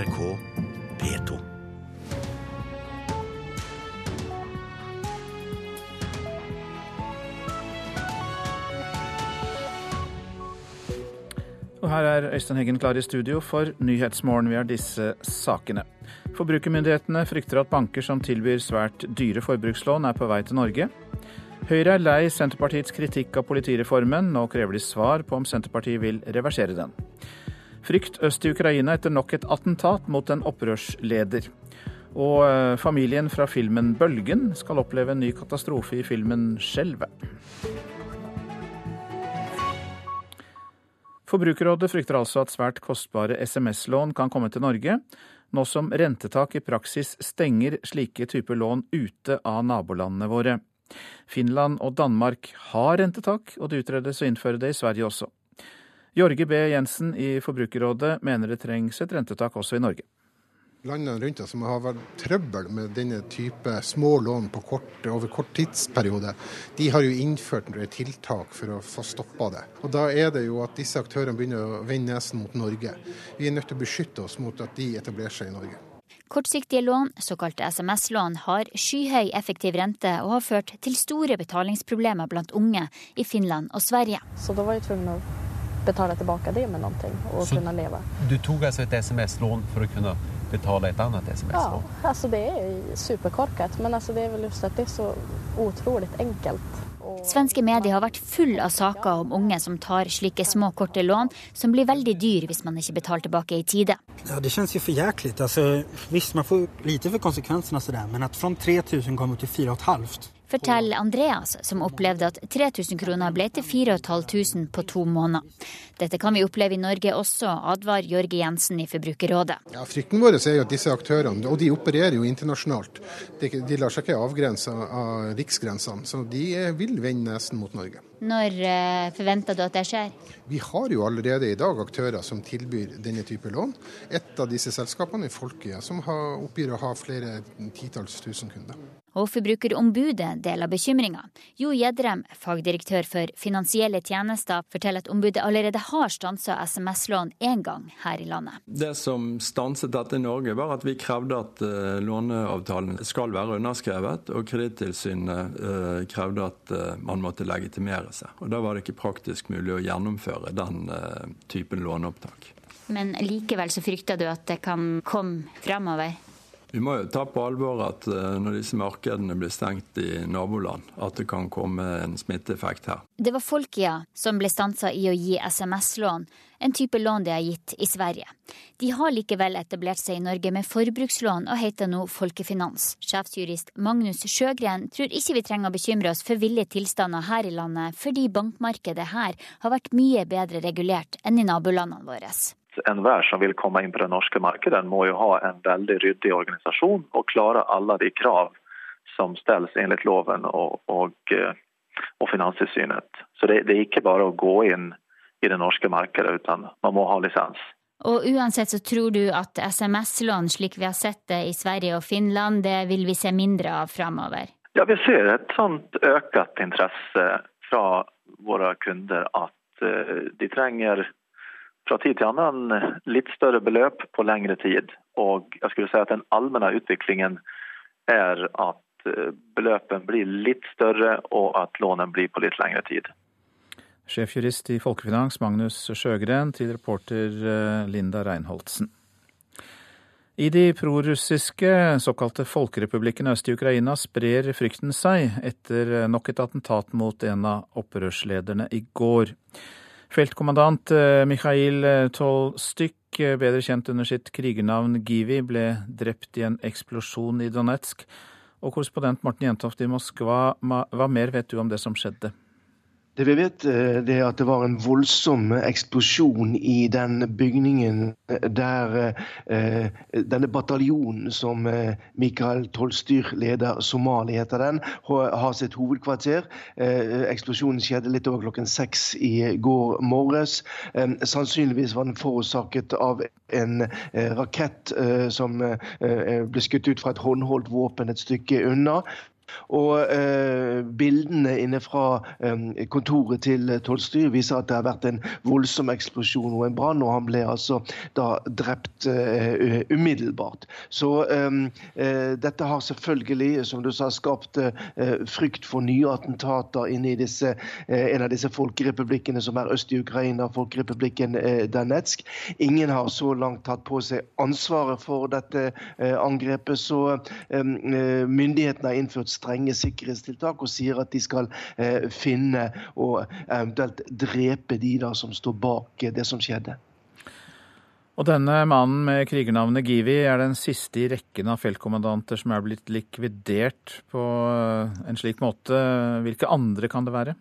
NRK P2. Og her er Øystein Heggen klar i studio for Nyhetsmorgen. Vi har disse sakene. Forbrukermyndighetene frykter at banker som tilbyr svært dyre forbrukslån, er på vei til Norge. Høyre er lei Senterpartiets kritikk av politireformen. Nå krever de svar på om Senterpartiet vil reversere den. Frykt øst i Ukraina etter nok et attentat mot en opprørsleder. Og eh, familien fra filmen 'Bølgen' skal oppleve en ny katastrofe i filmen 'Skjelvet'. Forbrukerrådet frykter altså at svært kostbare SMS-lån kan komme til Norge, nå som rentetak i praksis stenger slike typer lån ute av nabolandene våre. Finland og Danmark har rentetak, og det utredes å innføre det i Sverige også. Jorge B. Jensen i Forbrukerrådet mener det trengs et rentetak også i Norge. Landene rundt oss som har vært trøbbel med denne type små lån på kort, over kort tidsperiode, de har jo innført tiltak for å få stoppa det. Og Da er det jo at disse aktørene begynner å vende nesen mot Norge. Vi er nødt til å beskytte oss mot at de etablerer seg i Norge. Kortsiktige lån, såkalte SMS-lån, har skyhøy effektiv rente og har ført til store betalingsproblemer blant unge i Finland og Sverige. Så da var jeg tvungen betale tilbake det med noe og Så kunne leve. Du tok altså et SMS-lån for å kunne betale et annet SMS-lån? Ja, altså det er superkorkat, men altså det er vel just at det er så utrolig enkelt. Svenske medier har vært full av saker om unge som tar slike små, korte lån, som blir veldig dyr hvis man ikke betaler tilbake i tide. Ja, det kjennes jo for jæklig. Altså, visst, man får lite for konsekvensene, sådär, men at fra 3000 kommer til 4 500 Forteller Andreas, som opplevde at 3000 kroner ble til 4500 på to måneder. Dette kan vi oppleve i Norge også, advarer Jørge Jensen i Forbrukerrådet. Ja, Frykten vår er jo at disse aktørene, og de opererer jo internasjonalt, de, de lar seg ikke avgrense av riksgrensene. Så de er- vil vende nesen mot Norge. Når eh, forventer du at det skjer? Vi har jo allerede i dag aktører som tilbyr denne type lån. Et av disse selskapene er Folkia, som har, oppgir å ha flere titalls tusen kunder. Og Forbrukerombudet deler bekymringa. Jo Gjedrem, fagdirektør for finansielle tjenester, forteller at ombudet allerede har stansa SMS-lån én gang her i landet. Det som stanset dette i Norge, var at vi krevde at eh, låneavtalen skal være underskrevet, og Kredittilsynet eh, krevde at eh, man måtte legitimere seg. Og Da var det ikke praktisk mulig å gjennomføre den typen låneopptak. Men likevel så frykter du at det kan komme framover? Vi må jo ta på alvor at eh, når disse markedene blir stengt i naboland, at det kan komme en smitteeffekt her. Det var Folkia som ble stansa i å gi SMS-lån, en type lån de har gitt i Sverige. De har likevel etablert seg i Norge med forbrukslån og heter nå Folkefinans. Sjefsjurist Magnus Sjøgren tror ikke vi trenger å bekymre oss for ville tilstander her i landet, fordi bankmarkedet her har vært mye bedre regulert enn i nabolandene våre. Enhver som vil komme inn på det norske markedet, må jo ha en veldig ryddig organisasjon og klare alle de krav som stilles enligt loven og, og, eh, og Finanstilsynet. Så det, det er ikke bare å gå inn i det norske markedet, utan man må ha lisens. Og uansett så tror du at SMS-lån, slik vi har sett det i Sverige og Finland, det vil vi se mindre av framover? Ja, vi ser et sånt øket interesse fra våre kunder at eh, de trenger fra tid til annen litt større beløp på lengre tid. Og jeg skulle si at den allmenne utviklingen er at beløpen beløpene blir litt større, og at lånen blir på litt lengre tid. Sjefjurist i Folkefinans Magnus Sjøgren til reporter eh, Linda Reinholdsen. I de prorussiske såkalte folkerepublikkene øst i Ukraina sprer frykten seg etter nok et attentat mot en av opprørslederne i går. Feltkommandant eh, Mikhail Tolstyk, eh, bedre kjent under sitt krigernavn Givi, ble drept i en eksplosjon i Donetsk. Og korrespondent Morten Jentoft i Moskva, hva mer vet du om det som skjedde? Det vi vet, eh, det er at det var en voldsom eksplosjon i den bygningen der eh, denne bataljonen som eh, Mikael Tolstyr leder, Somali heter den, har sitt hovedkvarter. Eh, eksplosjonen skjedde litt over klokken seks i går morges. Eh, sannsynligvis var den forårsaket av en eh, rakett eh, som eh, ble skutt ut fra et håndholdt våpen et stykke unna. Og eh, bildene inne fra eh, kontoret til Tolstoy viser at det har vært en voldsom eksplosjon og en brann, og han ble altså da drept eh, umiddelbart. Så eh, eh, dette har selvfølgelig, som du sa, skapt eh, frykt for nye attentater inne i disse, en av disse folkerepublikkene som er øst i Ukraina, folkerepublikken Danetsk. Ingen har så langt tatt på seg ansvaret for dette angrepet, så myndighetene har innført strenge sikkerhetstiltak og sier at de skal eh, finne og eventuelt drepe de da som står bak det som skjedde. Og denne mannen med krigernavnet Givi er den siste i rekken av feltkommandanter som er blitt likvidert på en slik måte. Hvilke andre kan det være?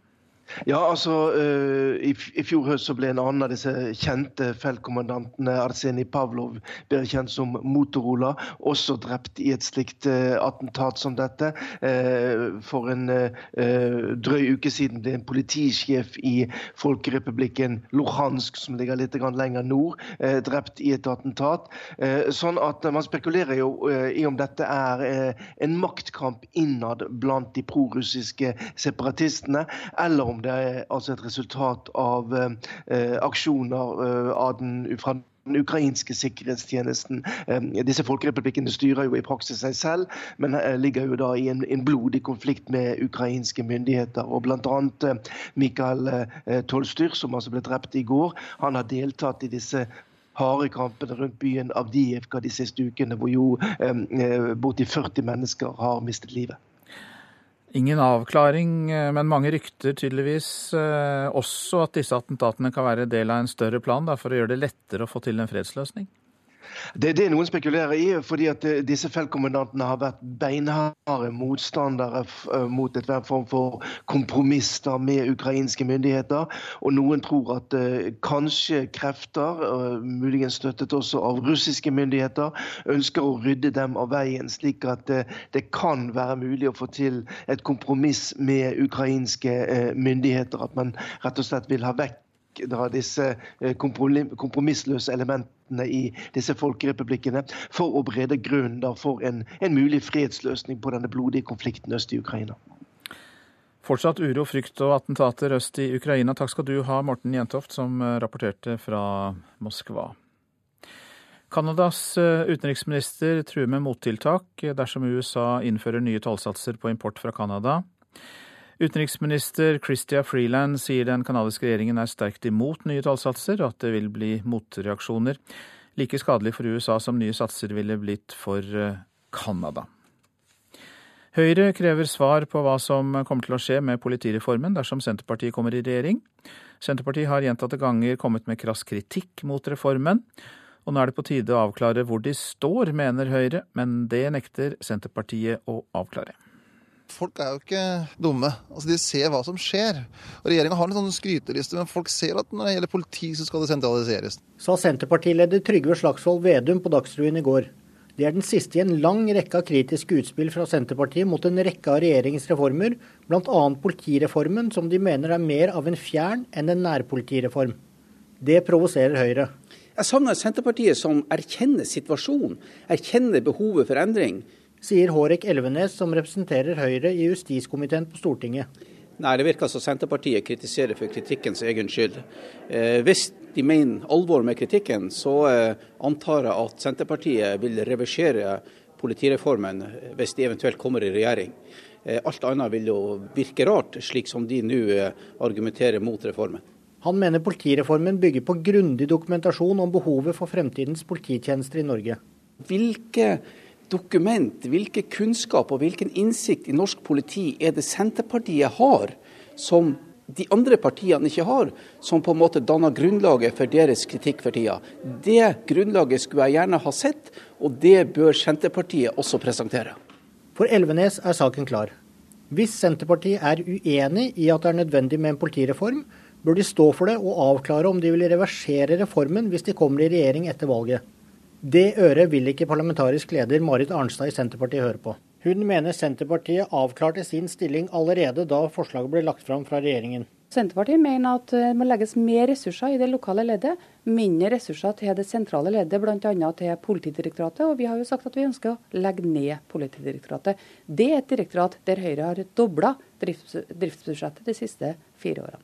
Ja, altså uh, i, i, fjor høst så ble en annen av disse kjente feltkommandantene, Arsenij Pavlov, bedre kjent som Motorola, også drept i et slikt uh, attentat som dette. Uh, for en drøy uke siden ble en politisjef i folkerepublikken Luhansk, som ligger litt lenger nord, drept i et attentat. sånn at man spekulerer jo i om dette er en maktkamp innad blant de prorussiske separatistene, eller om det er altså et resultat av eh, aksjoner eh, av den, fra den ukrainske sikkerhetstjenesten. Eh, disse folkerepublikkene styrer jo i praksis seg selv, men ligger jo da i en, en blodig konflikt med ukrainske myndigheter. og Bl.a. Mikael Tolstyr, som altså ble drept i går, han har deltatt i disse harde kampene rundt byen Avdiivka de siste ukene, hvor jo eh, borti 40 mennesker har mistet livet. Ingen avklaring, eh, men mange rykter tydeligvis eh, også at disse attentatene kan være del av en større plan for å gjøre det lettere å få til en fredsløsning? Det er det noen spekulerer i, fordi at eh, disse feltkommandantene har vært beinharde motstandere eh, mot enhver form for kompromisser med ukrainske myndigheter. Og noen tror at uh, kanskje krefter, muligens støttet også av russiske myndigheter, ønsker å rydde dem av veien, slik at det kan være mulig å få til et kompromiss med ukrainske myndigheter. At man rett og slett vil ha vekk da disse kompromissløse elementene i disse folkerepublikkene for å brede grunnen for en, en mulig fredsløsning på denne blodige konflikten øst i Ukraina. Fortsatt uro, frykt og attentater øst i Ukraina. Takk skal du ha, Morten Jentoft, som eh, rapporterte fra Moskva. Canadas eh, utenriksminister truer med mottiltak dersom USA innfører nye tollsatser på import fra Canada. Utenriksminister Christia Freeland sier den canadiske regjeringen er sterkt imot nye tollsatser, og at det vil bli motreaksjoner. Like skadelig for USA som nye satser ville blitt for eh, Canada. Høyre krever svar på hva som kommer til å skje med politireformen dersom Senterpartiet kommer i regjering. Senterpartiet har gjentatte ganger kommet med krass kritikk mot reformen. Og nå er det på tide å avklare hvor de står, mener Høyre, men det nekter Senterpartiet å avklare. Folk er jo ikke dumme. Altså, De ser hva som skjer. Og Regjeringa har en sånn skryteliste, men folk ser at når det gjelder politi, så skal det sentraliseres. Sa Senterpartileder Trygve Slagsvold Vedum på Dagsrevyen i går. Det er den siste i en lang rekke av kritiske utspill fra Senterpartiet mot en rekke av regjeringens reformer, bl.a. politireformen, som de mener er mer av en fjern enn en nærpolitireform. Det provoserer Høyre. Jeg savner Senterpartiet som erkjenner situasjonen, erkjenner behovet for endring sier Hårek Elvenes, som representerer Høyre i justiskomiteen på Stortinget. Nei, Det virker som Senterpartiet kritiserer for kritikkens egen skyld. Eh, hvis de mener alvor med kritikken, så eh, antar jeg at Senterpartiet vil reversere politireformen hvis de eventuelt kommer i regjering. Eh, alt annet vil jo virke rart, slik som de nå eh, argumenterer mot reformen. Han mener politireformen bygger på grundig dokumentasjon om behovet for fremtidens polititjenester i Norge. Hvilke dokument, hvilke kunnskap og hvilken innsikt i norsk politi er det Senterpartiet har, som de andre partiene ikke har, som på en måte danner grunnlaget for deres kritikk for tida. Det grunnlaget skulle jeg gjerne ha sett, og det bør Senterpartiet også presentere. For Elvenes er saken klar. Hvis Senterpartiet er uenig i at det er nødvendig med en politireform, bør de stå for det og avklare om de vil reversere reformen hvis de kommer i regjering etter valget. Det øret vil ikke parlamentarisk leder Marit Arnstad i Senterpartiet høre på. Hun mener Senterpartiet avklarte sin stilling allerede da forslaget ble lagt fram fra regjeringen. Senterpartiet mener at det må legges mer ressurser i det lokale leddet, mindre ressurser til det sentrale leddet, bl.a. til Politidirektoratet. Og vi har jo sagt at vi ønsker å legge ned Politidirektoratet. Det er et direktorat der Høyre har dobla driftsbudsjettet de siste fire årene.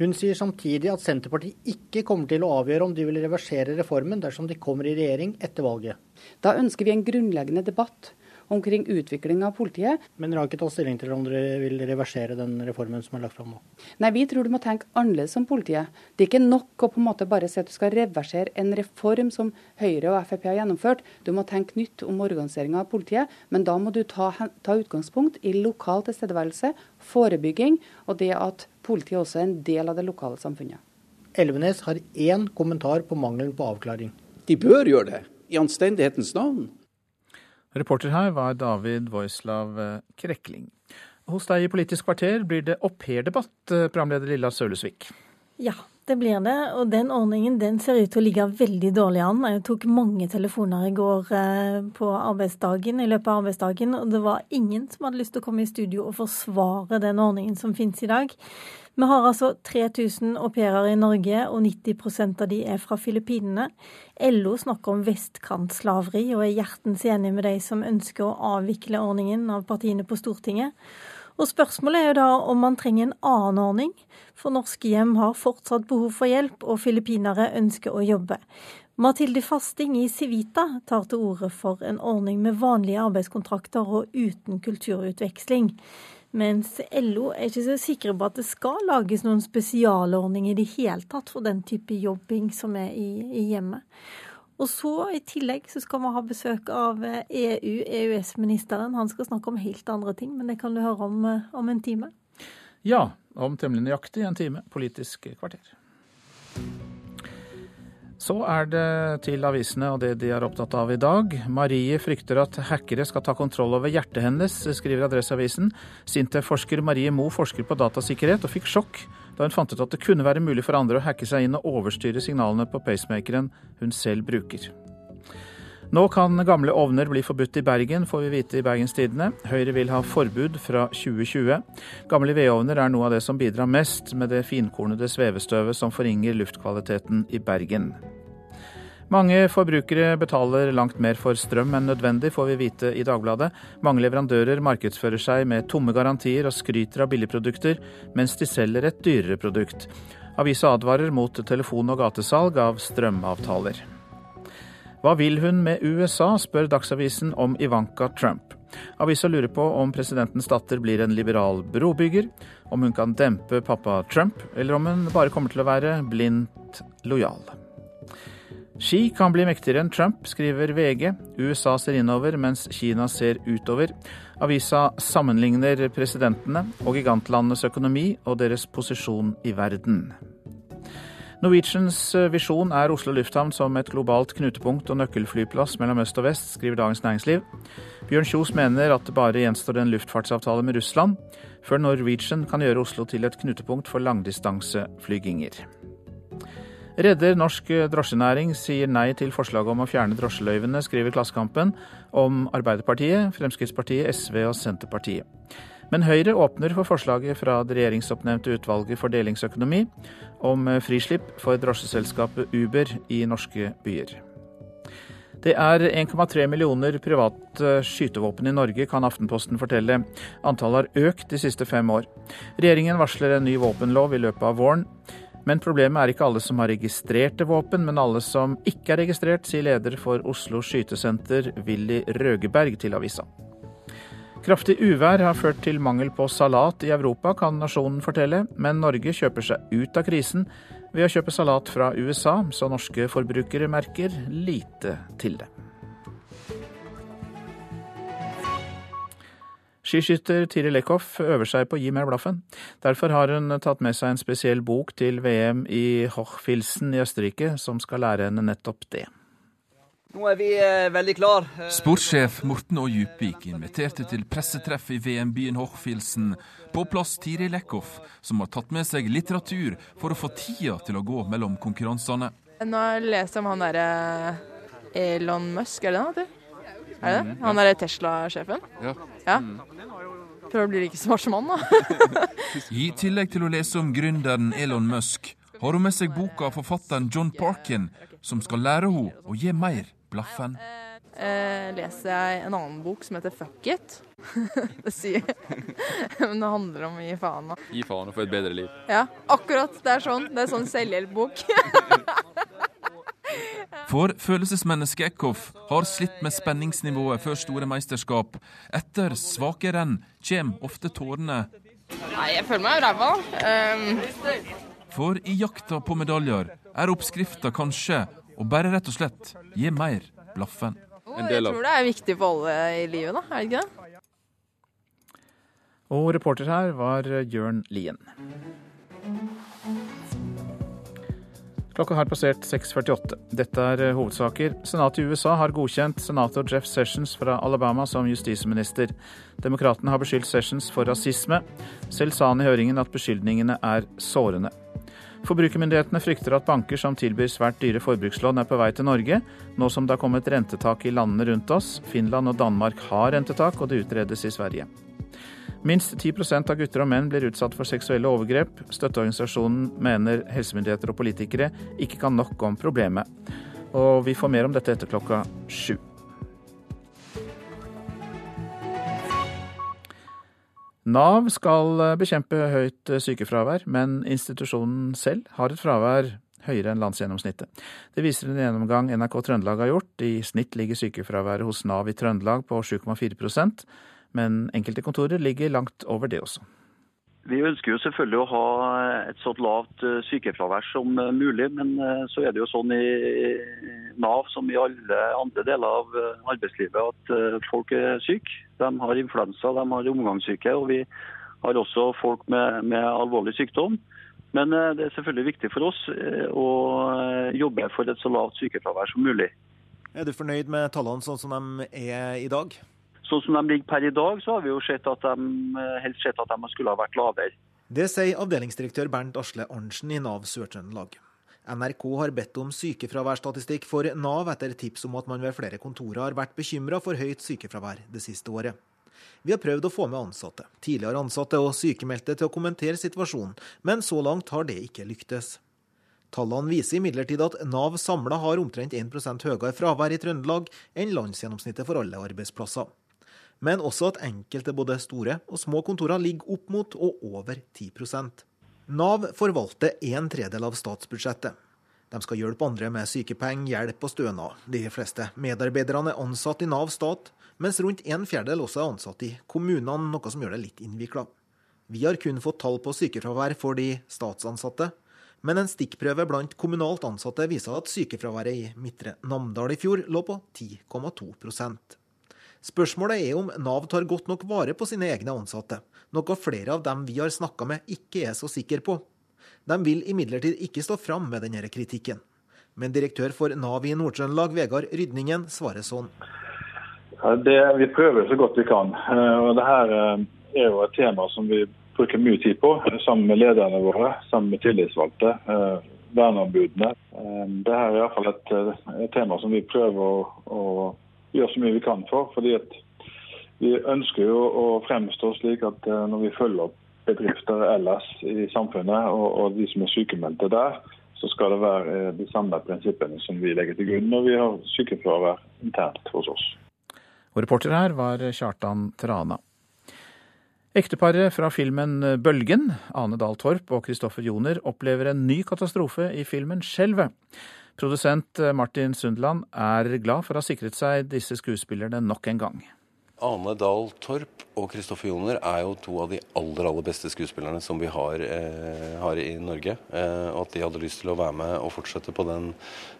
Hun sier samtidig at Senterpartiet ikke kommer til å avgjøre om de vil reversere reformen dersom de kommer i regjering etter valget. Da ønsker vi en grunnleggende debatt omkring utvikling av politiet. Men dere har ikke tatt stilling til om dere vil reversere den reformen som er lagt fram nå? Nei, vi tror du må tenke annerledes om politiet. Det er ikke nok å på en måte bare si at du skal reversere en reform som Høyre og Frp har gjennomført. Du må tenke nytt om organiseringa av politiet, men da må du ta, ta utgangspunkt i lokal tilstedeværelse, forebygging og det at politiet også er en del av det lokale samfunnet. Elvenes har én kommentar på mangelen på avklaring. De bør gjøre det, i anstendighetens navn. Reporter her var David Voislav eh, Krekling. Hos deg i Politisk kvarter blir det aupairdebatt, eh, programleder Lilla Sølesvik. Ja, det blir det. Og den ordningen den ser ut til å ligge veldig dårlig an. Jeg tok mange telefoner i går eh, på arbeidsdagen, i løpet av arbeidsdagen, og det var ingen som hadde lyst til å komme i studio og forsvare den ordningen som finnes i dag. Vi har altså 3000 au pairer i Norge, og 90% av de er fra Filippinene. LO snakker om vestkantslaveri, og er hjertens enig med de som ønsker å avvikle ordningen av partiene på Stortinget. Og Spørsmålet er jo da om man trenger en annen ordning, for norske hjem har fortsatt behov for hjelp, og filippinere ønsker å jobbe. Mathilde Fasting i Civita tar til orde for en ordning med vanlige arbeidskontrakter og uten kulturutveksling. Mens LO er ikke så sikre på at det skal lages noen spesialordning i det hele tatt for den type jobbing som er i, i hjemmet. Og så I tillegg så skal vi ha besøk av EU, EØS-ministeren. Han skal snakke om helt andre ting, men det kan du høre om om en time. Ja, om temmelig nøyaktig en time. Politisk kvarter. Så er det til avisene og det de er opptatt av i dag. Marie frykter at hackere skal ta kontroll over hjertet hennes, skriver Adresseavisen. Sintef-forsker Marie Mo forsker på datasikkerhet og fikk sjokk da hun fant ut at det kunne være mulig for andre å hacke seg inn og overstyre signalene på pacemakeren hun selv bruker. Nå kan gamle ovner bli forbudt i Bergen, får vi vite i Bergens Tidende. Høyre vil ha forbud fra 2020. Gamle vedovner er noe av det som bidrar mest med det finkornede svevestøvet som forringer luftkvaliteten i Bergen. Mange forbrukere betaler langt mer for strøm enn nødvendig, får vi vite i Dagbladet. Mange leverandører markedsfører seg med tomme garantier og skryter av billigprodukter, mens de selger et dyrere produkt. Avisa advarer mot telefon- og gatesalg av strømavtaler. Hva vil hun med USA, spør Dagsavisen om Ivanka Trump. Avisa lurer på om presidentens datter blir en liberal brobygger, om hun kan dempe pappa Trump, eller om hun bare kommer til å være blindt lojal. Ski kan bli mektigere enn Trump, skriver VG. USA ser innover, mens Kina ser utover. Avisa sammenligner presidentene og gigantlandenes økonomi og deres posisjon i verden. Norwegians visjon er Oslo lufthavn som et globalt knutepunkt og nøkkelflyplass mellom øst og vest, skriver Dagens Næringsliv. Bjørn Kjos mener at det bare gjenstår en luftfartsavtale med Russland før Norwegian kan gjøre Oslo til et knutepunkt for langdistanseflyginger. Redder norsk drosjenæring sier nei til forslaget om å fjerne drosjeløyvene, skriver Klassekampen om Arbeiderpartiet, Fremskrittspartiet, SV og Senterpartiet. Men Høyre åpner for forslaget fra det regjeringsoppnevnte utvalget for delingsøkonomi om frislipp for drosjeselskapet Uber i norske byer. Det er 1,3 millioner private skytevåpen i Norge, kan Aftenposten fortelle. Antallet har økt de siste fem år. Regjeringen varsler en ny våpenlov i løpet av våren. Men problemet er ikke alle som har registrerte våpen, men alle som ikke er registrert, sier leder for Oslo skytesenter, Willy Røgeberg, til avisa. Kraftig uvær har ført til mangel på salat i Europa, kan nasjonen fortelle, men Norge kjøper seg ut av krisen ved å kjøpe salat fra USA, så norske forbrukere merker lite til det. Skiskytter Tiril Lekhoff øver seg på å gi mer blaffen. Derfor har hun tatt med seg en spesiell bok til VM i Hochfilsen i Østerrike, som skal lære henne nettopp det. Nå er vi eh, veldig klar. Sportssjef Morten Å Djupvik inviterte til pressetreff i VM-byen Hochfilsen. På plass Tiril Lekhoff, som har tatt med seg litteratur for å få tida til å gå mellom konkurransene. Nå har jeg lest om han derre Elon Musk, er det han heter? Er det det? Han derre Tesla-sjefen? Ja. ja. Prøver å bli like smart som han, da. I tillegg til å lese om gründeren Elon Musk, har hun med seg boka av forfatteren John Parkin, som skal lære henne å gi mer blaffen. Eh, leser jeg en annen bok som heter Fuck it. det sier Men det handler om å gi faen. Gi faen og få et bedre liv. Ja, akkurat. Det er sånn. Det er sånn selvhjelpbok. For følelsesmennesket Eckhoff har slitt med spenningsnivået før store meisterskap. Etter svake renn kommer ofte tårene. Nei, jeg føler meg ræva. Um, For i jakta på medaljer er oppskrifta kanskje å bare rett og slett gi mer blaffen. jeg tror det er viktig for alle i livet, da. Er det ikke det? Og reporter her var Jørn Lien. Klokka har passert 6.48. Dette er eh, hovedsaker. Senatet i USA har godkjent senator Jeff Sessions fra Alabama som justisminister. Demokratene har beskyldt Sessions for rasisme. Selv sa han i høringen at beskyldningene er sårende. Forbrukermyndighetene frykter at banker som tilbyr svært dyre forbrukslån er på vei til Norge, nå som det har kommet rentetak i landene rundt oss. Finland og Danmark har rentetak, og det utredes i Sverige. Minst 10% av gutter og menn blir utsatt for seksuelle overgrep. Støtteorganisasjonen mener helsemyndigheter og politikere ikke kan nok om problemet. Og vi får mer om dette etter klokka sju. Nav skal bekjempe høyt sykefravær, men institusjonen selv har et fravær høyere enn landsgjennomsnittet. Det viser en gjennomgang NRK Trøndelag har gjort. I snitt ligger sykefraværet hos Nav i Trøndelag på 7,4 men enkelte kontorer ligger langt over det også. Vi ønsker jo selvfølgelig å ha et så lavt eh, sykefravær som eh, mulig, men eh, så er det jo sånn i Nav som i alle andre deler av arbeidslivet at folk er syke. De har influensa, de har omgangssyke, og vi har også folk med, med alvorlig sykdom. Men det er selvfølgelig viktig for oss å jobbe for et så lavt sykefravær som mulig. Er du fornøyd med tallene sånn som de er i dag? Sånn som de ligger per i dag, så har vi jo sett at de, helst sett at de skulle ha vært lavere. Det sier avdelingsdirektør Bernt Asle Arntzen i Nav Sør-Trøndelag. NRK har bedt om sykefraværsstatistikk for Nav etter tips om at man ved flere kontorer har vært bekymra for høyt sykefravær det siste året. Vi har prøvd å få med ansatte, tidligere ansatte og sykemeldte til å kommentere situasjonen, men så langt har det ikke lyktes. Tallene viser imidlertid at Nav samla har omtrent 1% høyere fravær i Trøndelag enn landsgjennomsnittet for alle arbeidsplasser men også at enkelte både store og små kontorer ligger opp mot og over 10% Nav forvalter en tredel av statsbudsjettet. De skal hjelpe andre med sykepenger, hjelp og stønad. De fleste medarbeiderne er ansatt i Nav stat, mens rundt en fjerdedel også er ansatt i kommunene, noe som gjør det litt innvikla. Vi har kun fått tall på sykefravær for de statsansatte, men en stikkprøve blant kommunalt ansatte viser at sykefraværet i Midtre Namdal i fjor lå på 10,2 Spørsmålet er om Nav tar godt nok vare på sine egne ansatte, noe flere av dem vi har snakka med ikke er så sikre på. De vil imidlertid ikke stå fram med denne kritikken. Men direktør for Nav i Nord-Trøndelag, Vegard Rydningen, svarer sånn. Det, vi prøver så godt vi kan. Eh, og det her eh, er jo et tema som vi bruker mye tid på, sammen med lederne våre, sammen med tillitsvalgte, eh, verneombudene. Det her er iallfall et, et tema som vi prøver å, å gjøre så mye vi kan for. fordi vi ønsker jo å fremstå slik at eh, når vi følger opp bedrifter ellers i samfunnet, og, og de som er sykemeldte der, så skal det være eh, de samme prinsippene som vi legger til grunn når vi har sykefravær internt hos oss. Og reporter her var Kjartan Trana. Ekteparet fra filmen Bølgen, Ane Dahl Torp og Kristoffer Joner, opplever en ny katastrofe i filmen Skjelvet. Produsent eh, Martin Sundland er glad for å ha sikret seg disse skuespillerne nok en gang. Ane Dahl Torp og Kristoffer Joner er jo to av de aller aller beste skuespillerne som vi har, eh, har i Norge. Eh, og at de hadde lyst til å være med og fortsette på den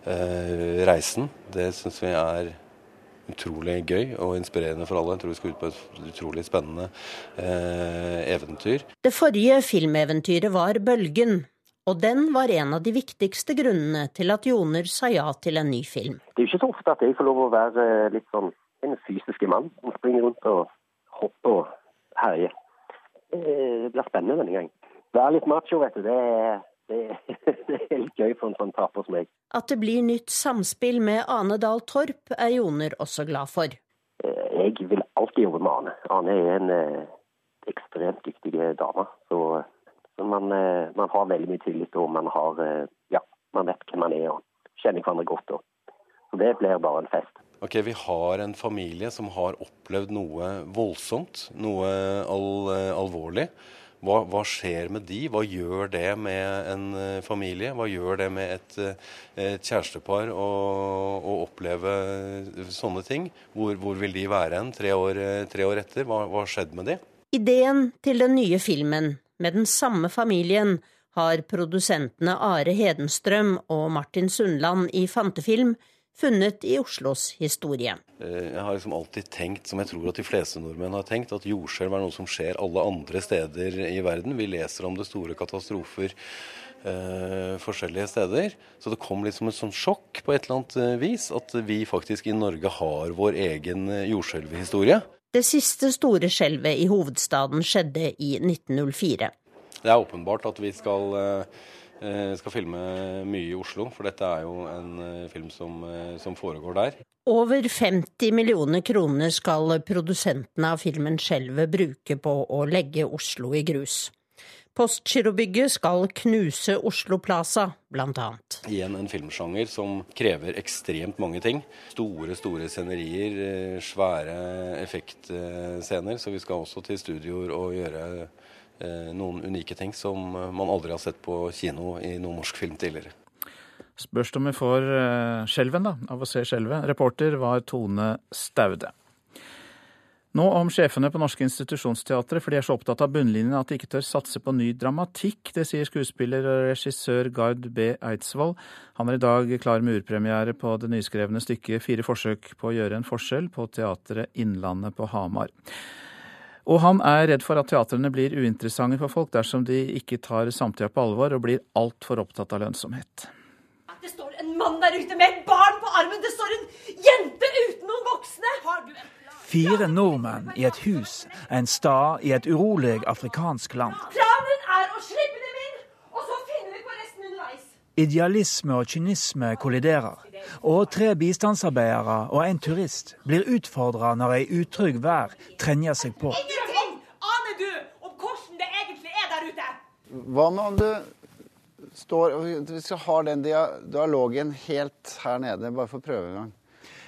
eh, reisen, det syns vi er utrolig gøy og inspirerende for alle. Jeg tror vi skal ut på et utrolig spennende eh, eventyr. Det forrige filmeventyret var Bølgen, og den var en av de viktigste grunnene til at Joner sa ja til en ny film. Det er jo ikke så ofte at jeg får lov å være eh, litt sånn en fysisk mann som springer rundt og hopper og herjer. Det blir spennende denne gang. Være litt macho, vet du, det er, det, det er litt gøy for en sånn taper som meg. At det blir nytt samspill med Ane Dahl Torp, er Joner også glad for. Eh, jeg vil alltid jobbe med Ane. Ane er en eh, ekstremt dyktig dame. Så, man, eh, man, har veldig mye tillit, og man, har, eh, ja, man vet hvem man er og kjenner hverandre godt. Og. Så det blir bare en fest. Ok, Vi har en familie som har opplevd noe voldsomt, noe all, alvorlig. Hva, hva, skjer med de? Hva gjør det med en eh, familie? Hva gjør det med et, eh, et kjærestepar å, å, oppleve sånne ting? Hvor, hvor, vil de være en tre år, tre år etter? Hva har skjedd med de? Ideen til den nye filmen, med den samme familien, har produsentene Are Hedenstrøm og Martin Sundland i Fantefilm funnet i Oslos historie. Eh, jeg har liksom alltid tenkt, som jeg tror at de fleste nordmenn har tenkt, at jordskjelv er noe som skjer alle andre steder i verden. Vi leser om det store katastrofer eh, forskjellige steder. Så det kom litt som et sånt sjokk på et eller annet eh, vis at vi faktisk i Norge har vår egen eh, jordskjelvhistorie. Det siste store skjelvet i hovedstaden skjedde i 1904. Det er åpenbart at vi skal eh, skal filme mye i Oslo, for dette er jo en eh, film som, eh, som, foregår der. Over 50 millioner kroner skal produsentene av filmen Skjelvet bruke på å legge Oslo i grus. Postgirobygget skal knuse Oslo Plaza, annet. Igjen en filmsjanger som krever ekstremt mange ting. Store, store scenerier, svære effektscener. Så vi skal også til studioer og gjøre Eh, noen unike ting som eh, man aldri har sett på kino i noen norsk film tidligere. Spørs om vi får skjelven, skjelven av å se skjelvet. Reporter var Tone Staude. Nå om sjefene på Norske institusjonsteatre, for de er så opptatt av bunnlinjen at de ikke tør satse på ny dramatikk. Det sier skuespiller og regissør Gard B. Eidsvoll. Han er i dag klar med urpremiere på det nyskrevne stykket 'Fire forsøk på å gjøre en forskjell' på Teatret Innlandet på Hamar. Og han er redd for at teatrene blir uinteressante for folk dersom de ikke tar samtida på alvor og blir altfor opptatt av lønnsomhet. Det står en mann der ute med et barn på armen! Det står en jente uten noen voksne! Har du en Fire nordmenn i et hus en stad i et urolig afrikansk land. Planen er å slippe dem inn, og så finner vi på resten underveis. Idealisme og kynisme kolliderer. Og tre bistandsarbeidere og en turist blir utfordra når ei utrygg vær trenger seg på. Ingenting aner du om hvordan det egentlig er der ute! Hva med om du står Vi skal ha den dialogen helt her nede, bare for å prøve en gang.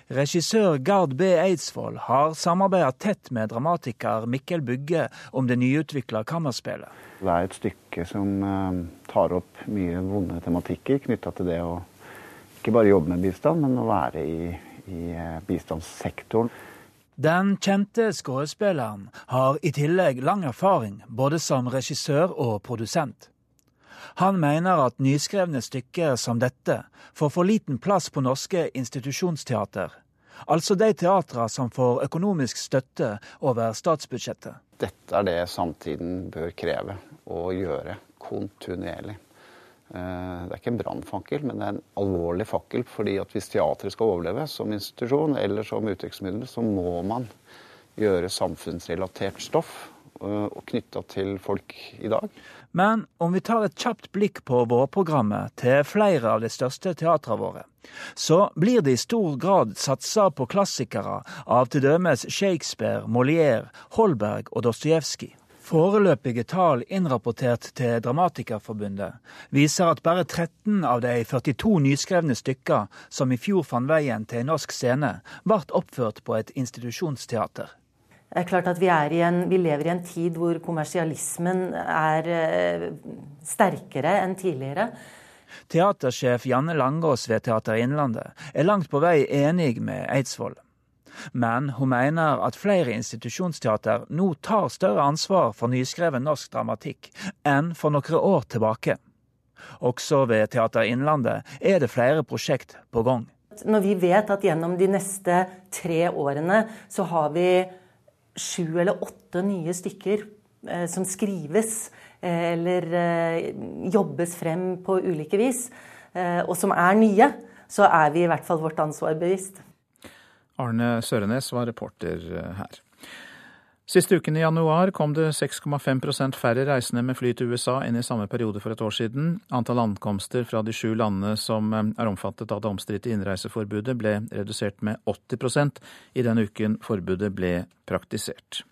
Regissør Gard B. Eidsvoll har samarbeidet tett med dramatiker Mikkel Bugge om det nyutvikla kammerspillet. Det er et stykke som uh, tar opp mye vonde tematikker knytta til det å ikke bare jobbe med bistand, men å være i, i eh, bistandssektoren. Den kjente skuespilleren har i tillegg lang erfaring både som regissør og produsent. Han mener at nyskrevne stykker som dette får for liten plass på norske institusjonsteater. Altså de teatra som får økonomisk støtte over statsbudsjettet. Dette er det samtiden bør kreve å gjøre kontinuerlig. Eh, det er ikke en brannfakkel, men det er en alvorlig fakkel. fordi at hvis teatret skal overleve som institusjon eller som uttrykksmiddel, så må man gjøre samfunnsrelatert stoff eh, og knytta til folk i dag. Men om vi tar et kjapt blikk på vårprogrammet til flere av de største teatrene våre, så blir det i stor grad satsa på klassikere av til dømes Shakespeare, Molière, Holberg og Dostojevskij. Foreløpige tall innrapportert til Dramatikerforbundet viser at bare 13 av de 42 nyskrevne stykker som i fjor fant veien til en norsk scene, ble oppført på et institusjonsteater. Det er klart at vi, en, vi, lever i en tid hvor kommersialismen er eh, sterkere enn tidligere. Teatersjef Janne Langås ved Teater Innlandet er langt på vei enig med Eidsvoll. Men hun mener at flere institusjonsteater nå tar større ansvar for nyskreven norsk dramatikk enn for noen år tilbake. Også ved Teater Innlandet er det flere prosjekt på gang. Når vi vet at gjennom de neste tre årene så har vi sju eller åtte nye stykker eh, som skrives eh, eller eh, jobbes frem på ulike vis, og som er nye, så er vi i hvert fall vårt ansvar bevisst. Arne Sørenes var reporter her. Siste uken i januar kom det 6,5% færre reisende med fly til USA enn i samme periode for et år siden. Antall ankomster fra de sju landene som eh, er omfattet av det omstridte innreiseforbudet, ble redusert med 80% i den uken forbudet ble praktisert.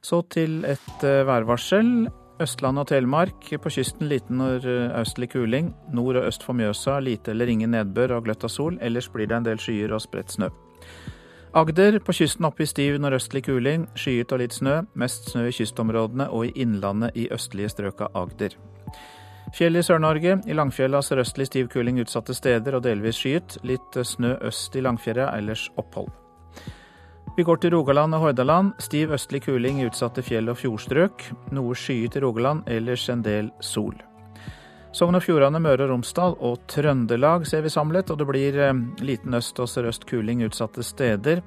Så til et eh, værvarsel. Østland og Telemark. På kysten liten nordøstlig kuling. Nord og øst for Mjøsa lite eller ingen nedbør og gløtt av sol. Ellers blir det en del skyer og spredt snø. Agder på kysten oppe i stiv nordøstlig kuling. Skyet og litt snø. Mest snø i kystområdene og i innlandet i østlige strøk av Agder. Fjell i Sør-Norge. I Langfjella sørøstlig stiv kuling utsatte steder og delvis skyet. Litt snø øst i Langfjella, ellers opphold. Vi går til Rogaland og Hordaland. Stiv østlig kuling i utsatte fjell- og fjordstrøk. Noe skyet i Rogaland, ellers en del sol. Sogn og Fjordane, Møre og Romsdal og Trøndelag ser vi samlet, og det blir eh, liten øst og sørøst kuling utsatte steder.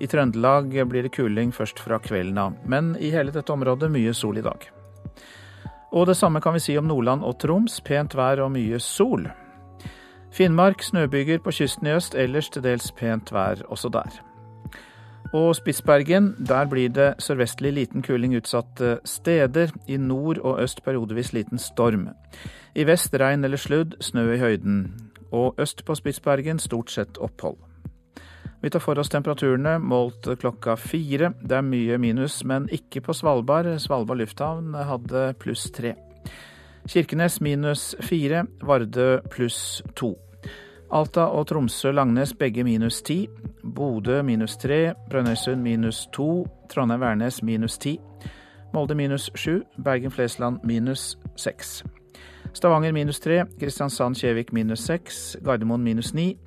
I Trøndelag blir det kuling først fra kvelden av, men i hele dette området mye sol i dag. Og det samme kan vi si om Nordland og Troms. Pent vær og mye sol. Finnmark snøbyger på kysten i øst, ellers til dels pent vær også der. Og Spitsbergen, der blir det sørvestlig liten kuling utsatte steder. I nord og øst periodevis liten storm. I vest regn eller sludd, snø i høyden. Og øst på Spitsbergen stort sett opphold. Vi tar for oss temperaturene målt klokka fire. Det er mye minus, men ikke på Svalbard. Svalbard lufthavn hadde pluss tre. Kirkenes minus fire, Vardø pluss to. Alta og Tromsø-Langnes begge minus 10. Bodø minus 3. Brønnøysund minus 2. Trondheim-Værnes minus 10. Molde minus 7. Bergen-Flesland minus 6. Stavanger minus 3. Kristiansand-Kjevik minus 6. Gardermoen minus 9.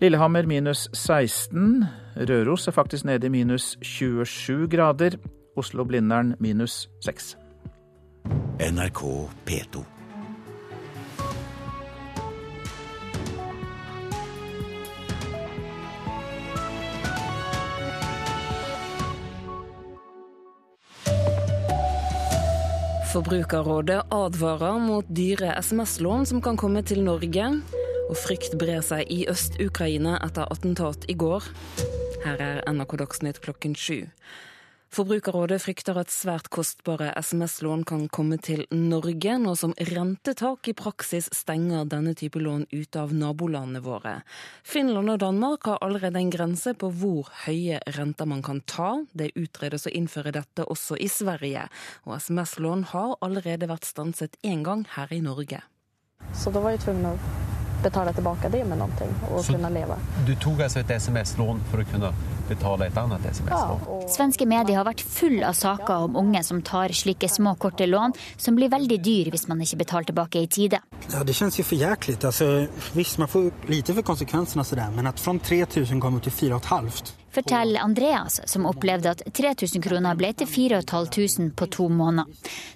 Lillehammer minus 16. Røros er faktisk nede i minus 27 grader. Oslo-Blindern minus 6. NRK P2. Forbrukerrådet advarer mot dyre SMS-lån som kan komme til Norge. Og frykt brer seg i Øst-Ukraina etter attentat i går. Her er NRK Dagsnytt klokken sju. Forbrukerrådet frykter at svært kostbare SMS-lån kan komme til Norge, nå som rentetak i praksis stenger denne type lån ut av nabolandene våre. Finland og Danmark har allerede en grense på hvor høye renter man kan ta. Det utredes å innføre dette også i Sverige, og SMS-lån har allerede vært stanset én gang her i Norge. Så da var jeg tvungen å betale tilbake det med noe og Så kunne leve. Du tok altså et SMS-lån for å kunne betale et annet SMS-lån? Svenske medier har vært full av saker om unge som tar slike små, korte lån, som blir veldig dyr hvis man ikke betaler tilbake i tide. Ja, det kjennes jo for jæklig. Altså, visst, man får lite for konsekvensene, sådär, men at fra 3000 kommer til 4 500. Forteller Andreas, som opplevde at 3000 kroner ble til 4500 på to måneder.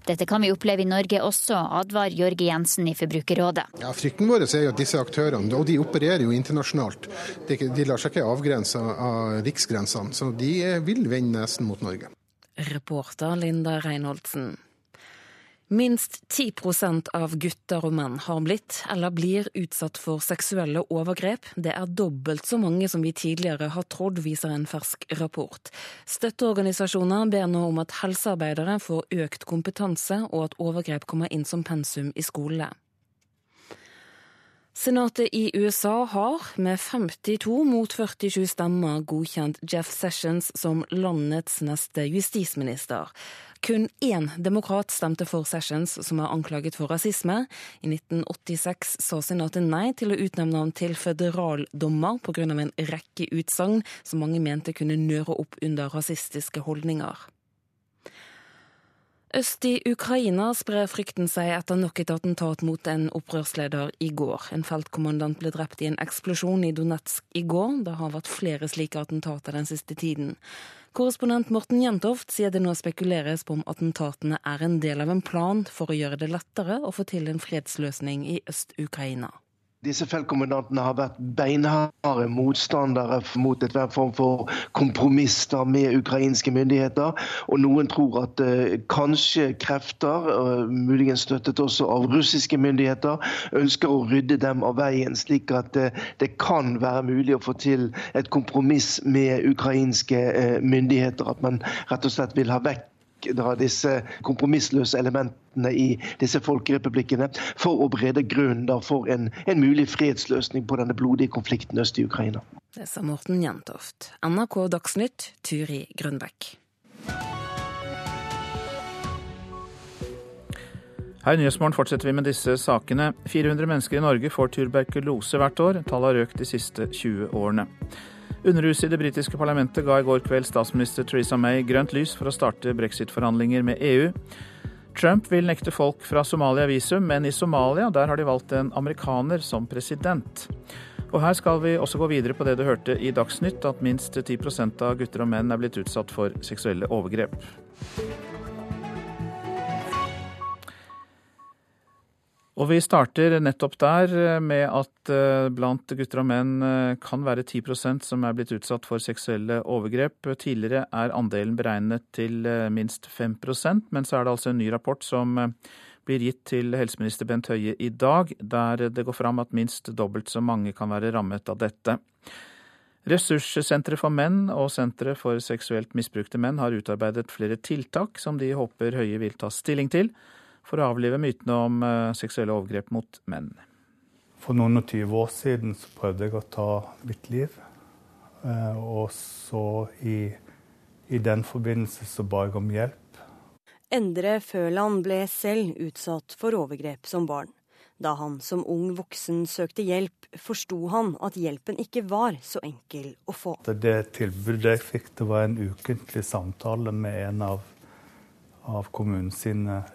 Dette kan vi oppleve i Norge også, advarer Jørge Jensen i Forbrukerrådet. Ja, Frykten vår er jo at disse aktørene, og de opererer jo internasjonalt, de, de lar seg ikke avgrense av riksgrensene, så de vil vende nesen mot Norge. Reporter Linda Reinholdsen. Minst 10% av gutter og menn har blitt eller blir utsatt for seksuelle overgrep. Det er dobbelt så mange som vi tidligere har trodd, viser en fersk rapport. Støtteorganisasjoner ber nå om at helsearbeidere får økt kompetanse, og at overgrep kommer inn som pensum i skolene. Senatet i USA har, med 52 mot 47 stemmer, godkjent Jeff Sessions som landets neste justisminister. Kun én demokrat stemte for Sessions, som er anklaget for rasisme. I 1986 sa senatet nei til å utnevne ham til føderaldommer pga. en rekke utsagn som mange mente kunne nøre opp under rasistiske holdninger. Øst i Ukraina sprer frykten seg etter nok et attentat mot en opprørsleder i går. En feltkommandant ble drept i en eksplosjon i Donetsk i går. Det har vært flere slike attentater den siste tiden. Korrespondent Morten Jentoft sier det nå spekuleres på om attentatene er en del av en plan for å gjøre det lettere å få til en fredsløsning i Øst-Ukraina. Disse feltkommandantene har vært beinharde motstandere mot enhver form for kompromisser med ukrainske myndigheter. Og noen tror at eh, kanskje krefter, eh, muligens støttet også av russiske myndigheter, ønsker å rydde dem av veien, slik at eh, det kan være mulig å få til et kompromiss med ukrainske eh, myndigheter. At man rett og slett vil ha vekk da, disse kompromissløse elementene i disse folkerepublikkene for å brede grunnen da, for en, en mulig fredsløsning på denne blodige konflikten øst i Ukraina. Det sa Morten Jentoft. NRK Dagsnytt, Turi Grønbekk. Her i Nyhetsmorgen fortsetter vi med disse sakene. 400 mennesker i Norge får tuberkulose hvert år. Tallet har økt de siste 20 årene. Underhuset i det britiske parlamentet ga i går kveld statsminister Theresa May grønt lys for å starte brexit-forhandlinger med EU. Trump vil nekte folk fra Somalia visum, men i Somalia der har de valgt en amerikaner som president. Og her skal vi også gå videre på det du hørte i Dagsnytt, at minst 10% av gutter og menn er blitt utsatt for seksuelle overgrep. Og vi starter nettopp der eh, med at eh, blant gutter og menn eh, kan være 10% som er blitt utsatt for seksuelle overgrep. Tidligere er andelen beregnet til minst 5% men så er det altså en ny rapport som blir gitt til helseminister Bent Høie i dag, der det går fram at minst dobbelt så mange kan være rammet av dette. Ressurssenteret for menn og Senteret for seksuelt misbrukte menn har utarbeidet flere tiltak som de håper Høie vil ta stilling til for å avlive mytene om eh, seksuelle overgrep mot menn. For noen og tyve år siden så prøvde jeg å ta mitt liv. Eh, og så i, i den forbindelse så ba jeg om hjelp. Endre Føland ble selv utsatt for overgrep som barn. Da han som ung voksen søkte hjelp, forsto han at hjelpen ikke var så enkel å få. Det tilbudet jeg fikk, det var en ukentlig samtale med en av av kommunens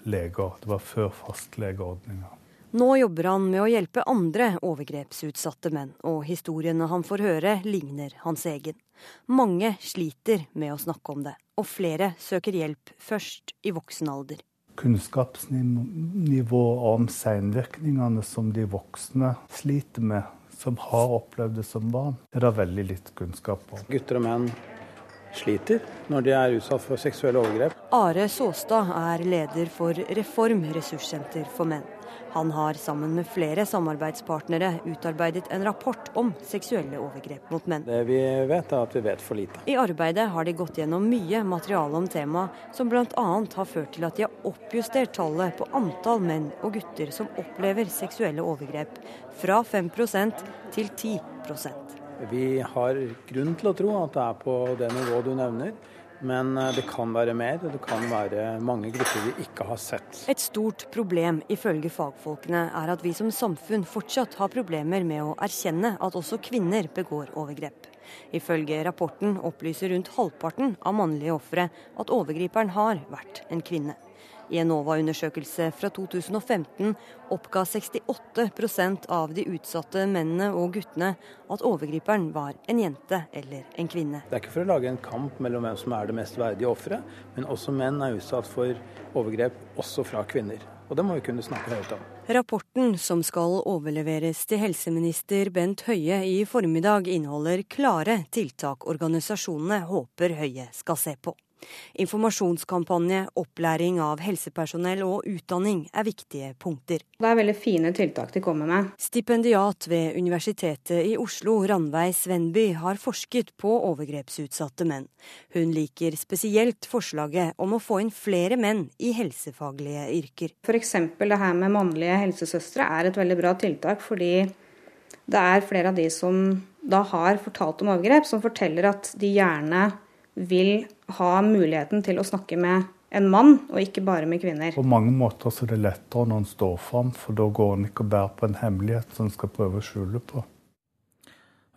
leger. Det var før fastlegeordninga. Nå jobber han med å hjelpe andre overgrepsutsatte menn, og historiene han får høre, ligner hans egen. Mange sliter med å snakke om det, og flere søker hjelp først i voksen alder. Kunnskapsnivå om seinvirkningene som de voksne sliter med, som har opplevd det som barn, er det veldig litt kunnskap om. Gutter og menn sliter når de er utsatt for seksuelle overgrep. Are Såstad er leder for Reform ressurssenter for menn. Han har sammen med flere samarbeidspartnere utarbeidet en rapport om seksuelle overgrep mot menn. Det vi vet er at vi vet for lite. I arbeidet har de gått gjennom mye materiale om temaet, som bl.a. har ført til at de har oppjustert tallet på antall menn og gutter som opplever seksuelle overgrep, fra 5% til 10 vi har grunn til å tro at det er på det nivået du nevner. Men eh, det kan være mer, og det kan være mange grupper vi ikke har sett. Et stort problem ifølge fagfolkene er at vi som samfunn fortsatt har problemer med å erkjenne at også kvinner begår overgrep. Ifølge rapporten opplyser rundt halvparten av mannlige ofre at overgriperen har vært en kvinne. I en NOVA-undersøkelse fra 2015 oppga 68% av de utsatte mennene og guttene at overgriperen var en jente eller en kvinne. Det er ikke for å lage en kamp mellom hvem som er det mest verdige offeret, men også menn er utsatt for overgrep også fra kvinner. Og det må vi kunne snakke høyt om. Rapporten som skal overleveres til helseminister Bent Høie i formiddag, inneholder klare tiltak organisasjonene håper Høie skal se på. Informasjonskampanje, opplæring av helsepersonell og utdanning er viktige punkter. Det er veldig fine tiltak de kommer med. Stipendiat ved Universitetet i Oslo, Ranveig Svenby, har forsket på overgrepsutsatte menn. Hun liker spesielt forslaget om å få inn flere menn i helsefaglige yrker. F.eks. det her med mannlige helsesøstre er et veldig bra tiltak, fordi det er flere av de som da har fortalt om overgrep, som forteller at de gjerne vil ha muligheten til å snakke med en mann, og ikke bare med kvinner. På mange måter så er det lettere når en står fram, for da går en ikke og bærer på en hemmelighet som en skal prøve å skjule på.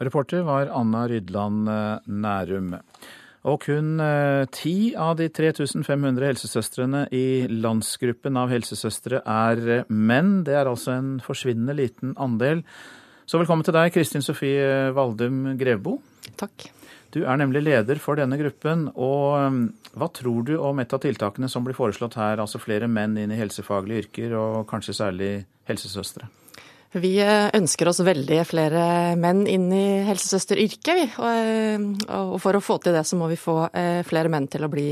Reporter var Anna Rydland eh, Nærum. Og kun eh, ti av de 3500 helsesøstrene i landsgruppen av helsesøstre er eh, menn. Det er altså en forsvinnende liten andel. Så velkommen til deg, Kristin Sofie Valdum Grevbo. Takk. Du er nemlig leder for denne gruppen. og um, Hva tror du om et av tiltakene som blir foreslått her, altså flere menn inn i helsefaglige yrker, og kanskje særlig helsesøstre? Vi eh, ønsker oss veldig flere menn inn i helsesøsteryrket. Eh, og for å få til det, så må vi få eh, flere menn til å bli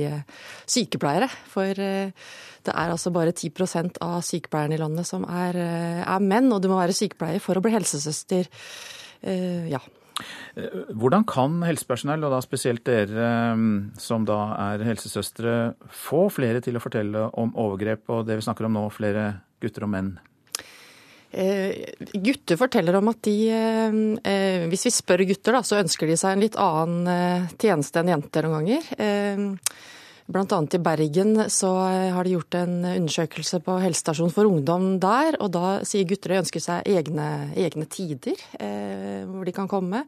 sykepleiere. For det er altså bare 10% av sykepleierne i landet som er, er menn, og du må være sykepleier for å bli helsesøster. Ja. Hvordan kan helsepersonell, og da spesielt dere mm, som da er helsesøstre, få flere til å fortelle om overgrep og det vi snakker om nå, flere gutter og menn? Eh, gutter forteller om at de eh, eh, Hvis vi spør gutter, da, så ønsker de seg en litt annen eh, tjeneste enn jenter noen ganger. Eh, Annet i Bergen så har de gjort en undersøkelse på helsestasjonen for ungdom der, og da sier gutter de ønsker seg egne, egne tider eh, hvor de kan komme.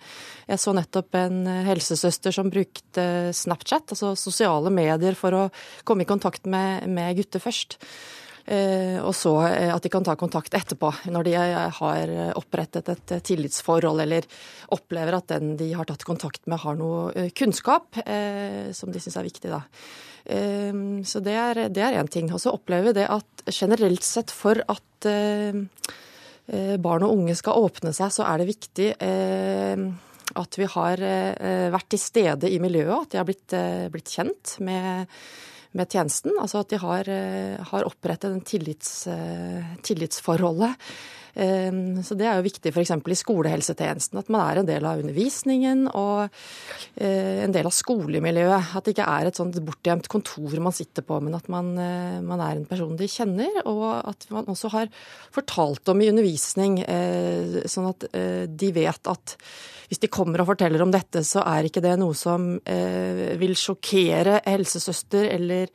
Jeg så nettopp en helsesøster som brukte Snapchat, altså sosiale medier, for å komme i kontakt med, med gutter først. Eh, og så eh, at de kan ta kontakt etterpå, når de eh, har opprettet et tillitsforhold eller opplever at den de har tatt kontakt med har noe kunnskap som de syns er viktig. da. Så det er én ting. Og så opplever vi det at generelt sett for at barn og unge skal åpne seg, så er det viktig at vi har vært til stede i miljøet, at de har blitt, blitt kjent med med tjenesten. Altså at de har, eh, har opprettet en tillits, eh, tillitsforholdet. Eh, så Det er jo viktig f.eks. i skolehelsetjenesten, at man er en del av undervisningen og en del av skolemiljøet. At det ikke er et sånt bortgjemt kontor man sitter på, men at man, man, er en person de kjenner. Og at man også har fortalt om i undervisning, sånn at de vet at hvis de kommer og forteller om dette, så er ikke det noe som eh, vil sjokkere helsesøster, eller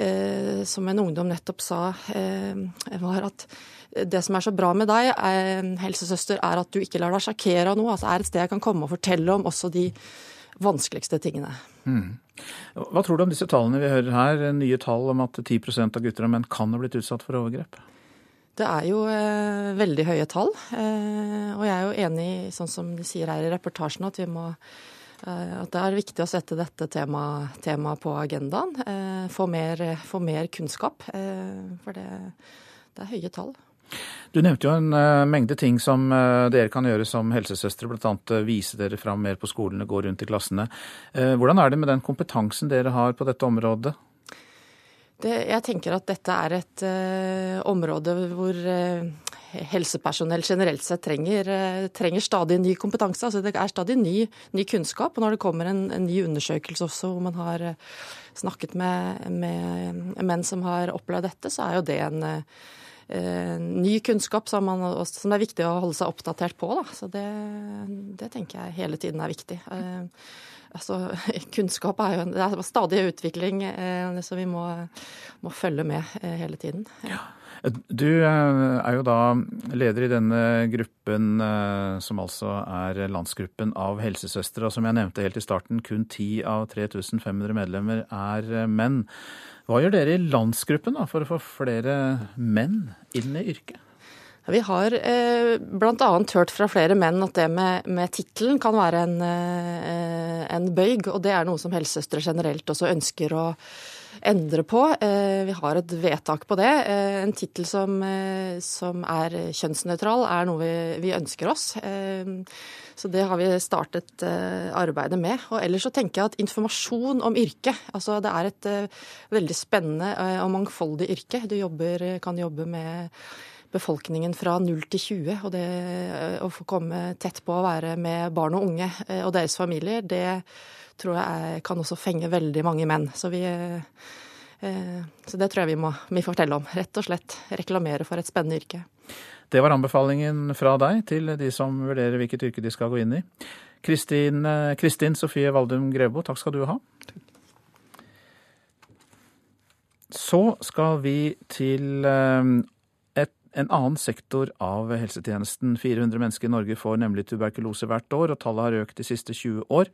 eh, som en ungdom nettopp sa, eh, var at det som er så bra med deg, eh, helsesøster, er at du ikke lar deg sjokkere av noe. Altså er et sted jeg kan komme og fortelle om også de vanskeligste tingene. Mm. Hva tror du om disse tallene vi hører her, nye tall om at 10 av gutter og menn kan ha blitt utsatt for overgrep? Det er jo eh, veldig høye tall. Eh, og jeg er jo enig sånn som de sier her i reportasjen, at, må, eh, at det er viktig å sette dette temaet tema på agendaen. Eh, få mer, få, mer, kunnskap. Eh, for det, det, er høye tall. Du nevnte jo en mengde ting som dere kan gjøre som helsesøstre, bl.a. Vise dere fram mer på skolene, gå rundt i klassene. hvordan er det med den kompetansen dere har på dette området? Det, jeg tenker at dette er et uh, område hvor uh, helsepersonell generelt sett trenger, uh, trenger, stadig ny kompetanse. Altså det er stadig ny, ny, kunnskap. Og når det kommer en, en, ny undersøkelse også hvor man har snakket med, med, menn som har opplevd dette, så er jo det en ny kunnskap som, man, som, det er viktig å holde seg oppdatert på. Da. Så det, det tenker jeg hele tiden er viktig. Uh, altså, kunnskap er jo det er stadig utvikling, eh, så vi må, må følge med eh, hele tiden. Ja. Du eh, er jo da leder i denne gruppen, som altså er landsgruppen av helsesøstre. Og som jeg nevnte helt i starten, kun 10 av 3500 medlemmer er menn. Hva gjør dere i landsgruppen da, for å få flere menn inn i yrket? Vi har eh, bl.a. hørt fra flere menn at det med, med tittelen kan være en, eh, en, bøyg, og det er noe som helsesøstre generelt også ønsker å endre på. Eh, vi har et vedtak på det. Eh, en tittel som, eh, som, er kjønnsnøytral er noe vi, vi ønsker oss. Eh, så det har vi startet arbeidet med. Og ellers så tenker jeg at informasjon om yrket Altså det er et veldig spennende og mangfoldig yrke. Du jobber, kan jobbe med befolkningen fra 0 til 20. Og det eh, å få komme tett på å være med barn og unge eh, og deres familier, det tror jeg kan også fenge veldig mange menn. Så, vi, eh, så det tror jeg vi må vi fortelle om. Rett og slett reklamere for et spennende yrke. Det var anbefalingen fra deg til de som vurderer hvilket yrke de skal gå inn i. Kristin, Kristin Sofie Valdum Grevbo, takk skal du ha. Så skal vi til en annen sektor av helsetjenesten. 400 mennesker i Norge får nemlig tuberkulose hvert år, og tallet har økt de siste 20 år.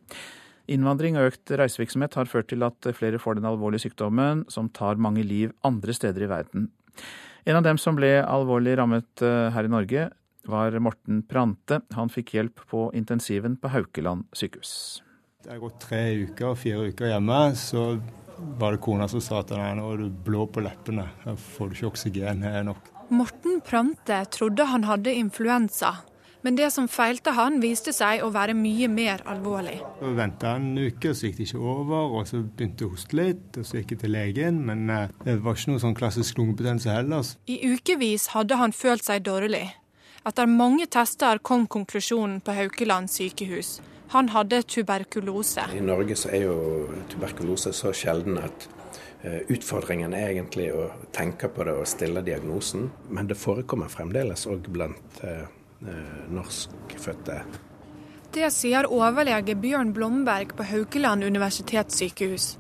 Innvandring og økt reisevirksomhet har ført til at flere får den alvorlige sykdommen, som tar mange liv andre steder i verden. En av dem som ble alvorlig rammet eh, her i Norge, var Morten Prante. Han fikk hjelp på intensiven på Haukeland sykehus. Det har gått tre uker, fire uker hjemme. Så var det kona som sa at nå er du blå på leppene, da får du ikke oksygen her nok. Morten Prante trodde han hadde influensa, men det som feilte han viste seg å være mye mer alvorlig. Så venta en uke, så gikk det ikke over, og så begynte jeg å hoste litt. og Så gikk jeg til legen, men eh, det var ikke noe sånn klassisk lungebetennelse heller. I ukevis hadde han følt seg dårlig. Etter mange tester kom konklusjonen på Haukeland sykehus. Han hadde tuberkulose. I Norge så er jo tuberkulose så sjelden at utfordringen er egentlig å tenke på det og stille diagnosen, men det forekommer fremdeles òg blant eh, eh, norskfødte. Det sier overlege Bjørn Blomberg på Haukeland universitetssykehus.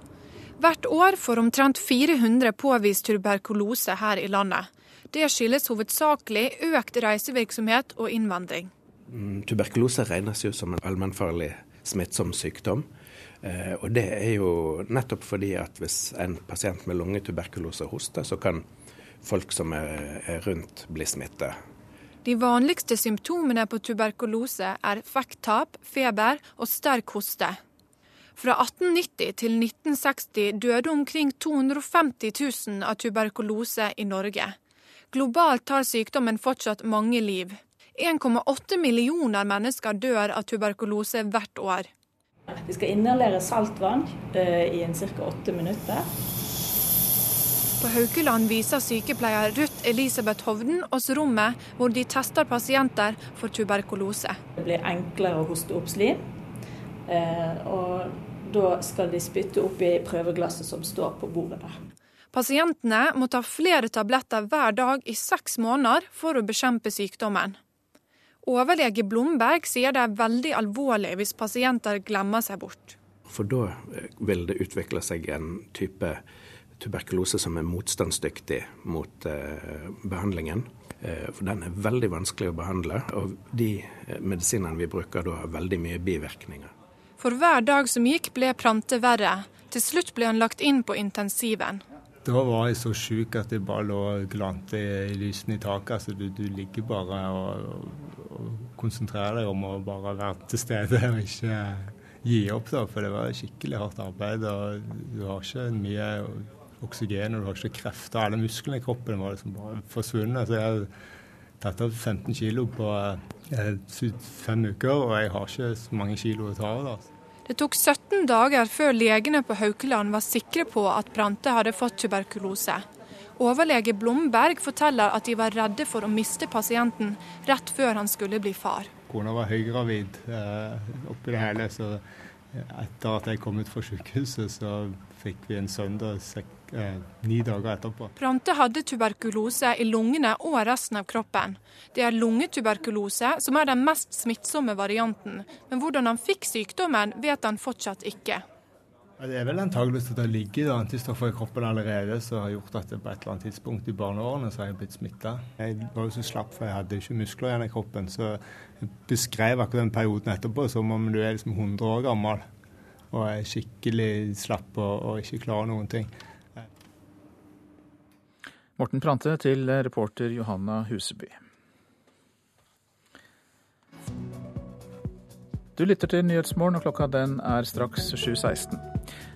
Hvert år får omtrent 400 påvist tuberkulose her i landet. Det skyldes hovedsakelig økt reisevirksomhet og innvandring. Mm, tuberkulose regnes jo som en allmennfarlig smittsom sykdom. Eh, og det er jo nettopp fordi at hvis en pasient med lungetuberkulose hoster, så kan folk som er rundt bli smittet. De vanligste symptomene på tuberkulose er fekttap, feber og sterk hoste. Fra 1890 til 1960 døde omkring 250 000 av tuberkulose i Norge. Globalt tar sykdommen fortsatt mange liv. 1,8 millioner mennesker dør av tuberkulose hvert år. Vi skal inhalere saltvann uh, i ca. åtte minutter. På Haukeland viser sykepleier Ruth Elisabeth Hovden oss rommet hvor de tester pasienter for tuberkulose. Det blir enklere å hoste opp slim. Uh, og da skal de spytte opp i prøveglasset som står på bordet der. Pasientene må ta flere tabletter hver dag i seks måneder for å bekjempe sykdommen. Overlege Blomberg sier det er veldig alvorlig hvis pasienter glemmer seg bort. For da eh, vil det utvikle seg en type tuberkulose som er motstandsdyktig mot eh, behandlingen. Eh, for den er veldig vanskelig å behandle, og de eh, medisinene vi bruker da har veldig mye bivirkninger. For hver dag som gikk ble Prante verre. Til slutt ble han lagt inn på intensiven. Da var jeg så sjuk at jeg bare lå og glante i lysene i taket. Altså, du, du, ligger bare og, og, konsentrerer deg om å bare være til stede og ikke gi opp. Da, for det var skikkelig hardt arbeid. og Du har ikke mye oksygen og du har ikke krefter. Alle musklene i kroppen var liksom bare forsvunnet. Så jeg har tatt opp 15 kilo på eh, fem uker, og jeg har ikke så mange kilo å ta av. Altså. Det tok 17 dager før legene på Haukeland var sikre på at Brante hadde fått tuberkulose. Overlege Blomberg forteller at de var redde for å miste pasienten rett før han skulle bli far. Kona var høygravid eh, oppi det hele, så etter at jeg kom ut fra sykehuset, så fikk vi en sønn eh, ni dager etterpå. Prante hadde tuberkulose i lungene og resten av kroppen. Det er lungetuberkulose som er den mest smittsomme varianten, men hvordan han fikk sykdommen vet han fortsatt ikke. Det er vel antageligvis at det ligger antistoffer i kroppen allerede som har gjort at det på et eller annet tidspunkt i barneårene så har jeg blitt smitta. Jeg var jo så slapp, for jeg hadde ikke muskler igjen i kroppen. Så jeg beskrev akkurat den perioden etterpå som om du er liksom 100 år gammel og er skikkelig slapp og, og ikke klarer noen ting. Morten Prante til reporter Johanna Huseby. Du lytter til Nyhetsmorgen, og klokka den er straks 7.16.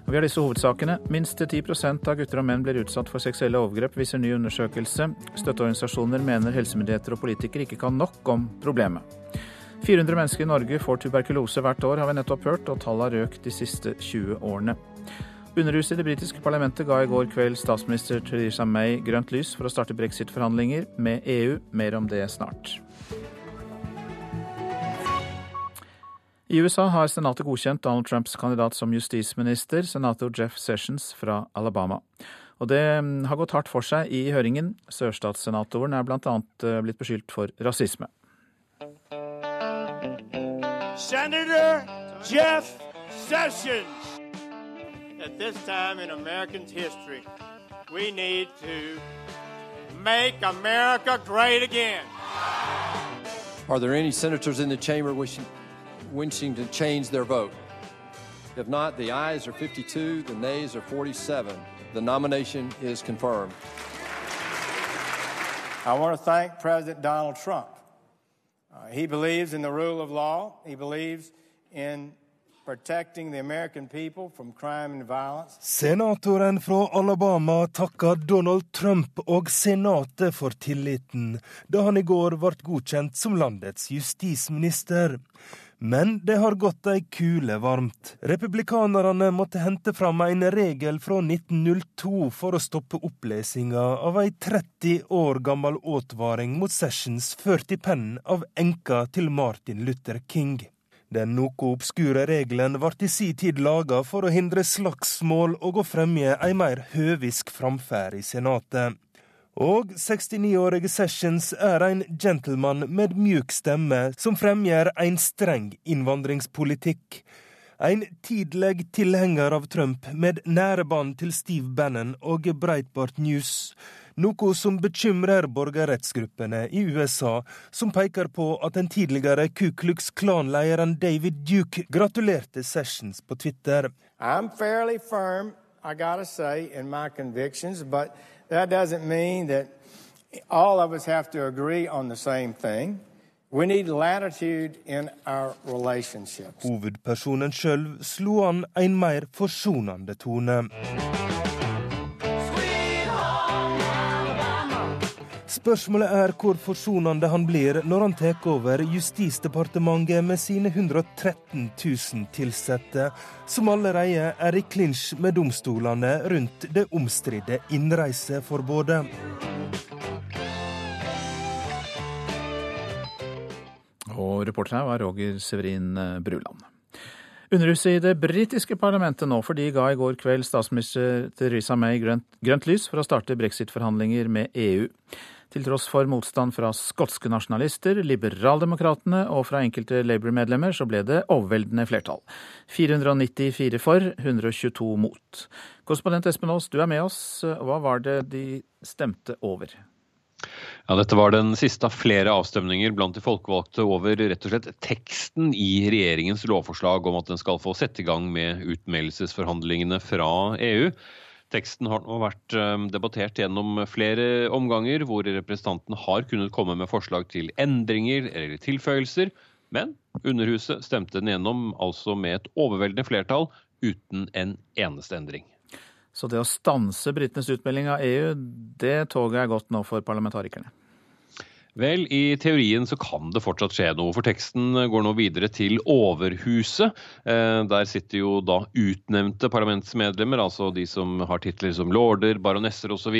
Vi har disse hovedsakene. Minst 10% av gutter og menn blir utsatt for seksuelle overgrep, viser ny undersøkelse. Støtteorganisasjoner mener helsemyndigheter og politikere ikke kan nok om problemet. 400 mennesker i Norge får tuberkulose hvert år, har vi nettopp hørt, og tallet har økt de siste 20 årene. Underhuset i det britiske parlamentet ga i går kveld statsminister Theresa May grønt lys for å starte brexit-forhandlinger med EU. Mer om det snart. I USA har senatet godkjent Donald Trumps kandidat som justisminister, senator Jeff Sessions fra Alabama. Og det mm, har gått hardt for seg i høringen. Sørstatssenatoren er bl.a. Eh, blitt beskyldt for rasisme. Senator Jeff Sessions. At this time in American history, we need to make America great again. Are there any senators in the chamber wishing, wishing to change their vote? If not, the ayes are 52, the nays are 47. The nomination is confirmed. I want to thank President Donald Trump Uh, he believes in the rule of law. He believes in Senatoren fra Alabama takka Donald Trump og senatet for tilliten da han i går ble godkjent som landets justisminister. Men det har gått ei kule varmt. Republikanerne måtte hente fram en regel fra 1902 for å stoppe opplesinga av ei 30 år gammel advaring mot Sessions ført i pennen av enka til Martin Luther King. Den noe obskure regelen ble i si tid laga for å hindre slagsmål og å fremje ei mer høvisk framferd i Senatet. Og 69-årige Sessions er en gentleman med mjuk stemme som fremgjør en streng innvandringspolitikk. En tidlig tilhenger av Trump med nære bånd til Steve Bannon og Breitbart News. Noe som bekymrer borgerrettsgruppene i USA, som peker på at den tidligere Ku Klux Klan-lederen David Duke gratulerte Sessions på Twitter. I'm fairly firm, I gotta say, in my convictions, but that doesn't mean that all of us have to agree on the same thing. We need latitude in our relationships. Hovedpersonen sjøl slo an en mer forsonende tone. Spørsmålet er hvor forsonende han blir når han tar over Justisdepartementet med sine 113 000 ansatte, som allerede er i klinsj med domstolene rundt det omstridte innreiseforbudet. Og reporter her var Roger Severin eh, Bruland. Underhuset i det britiske parlamentet nå, for de ga i går kveld statsminister Theresa May grønt, grønt lys for å starte brexit-forhandlinger med EU. Til tross for motstand fra skotske nasjonalister, liberaldemokratene og fra enkelte Labour-medlemmer, så ble det overveldende flertall. 494 for, 122 mot. Korrespondent Espen Aas, du er med oss. Hva var det de stemte over? Ja, Dette var den siste av flere avstemninger blant de folkevalgte over rett og slett teksten i regjeringens lovforslag om at den skal få sette i gang med utmeldelsesforhandlingene fra EU. Teksten har nå vært eh, debattert gjennom flere omganger, hvor representanten har kunnet komme med forslag til endringer eller tilføyelser, men Underhuset stemte den gjennom altså med et overveldende flertall uten en eneste endring. Så det å stanse britenes utmelding av EU, det toget er godt nå for parlamentarikerne? Vel, i teorien så kan det fortsatt skje noe, for teksten går nå videre til Overhuset. Eh, der sitter jo da utnevnte parlamentsmedlemmer, altså de som har titler som lorder, baronesser osv.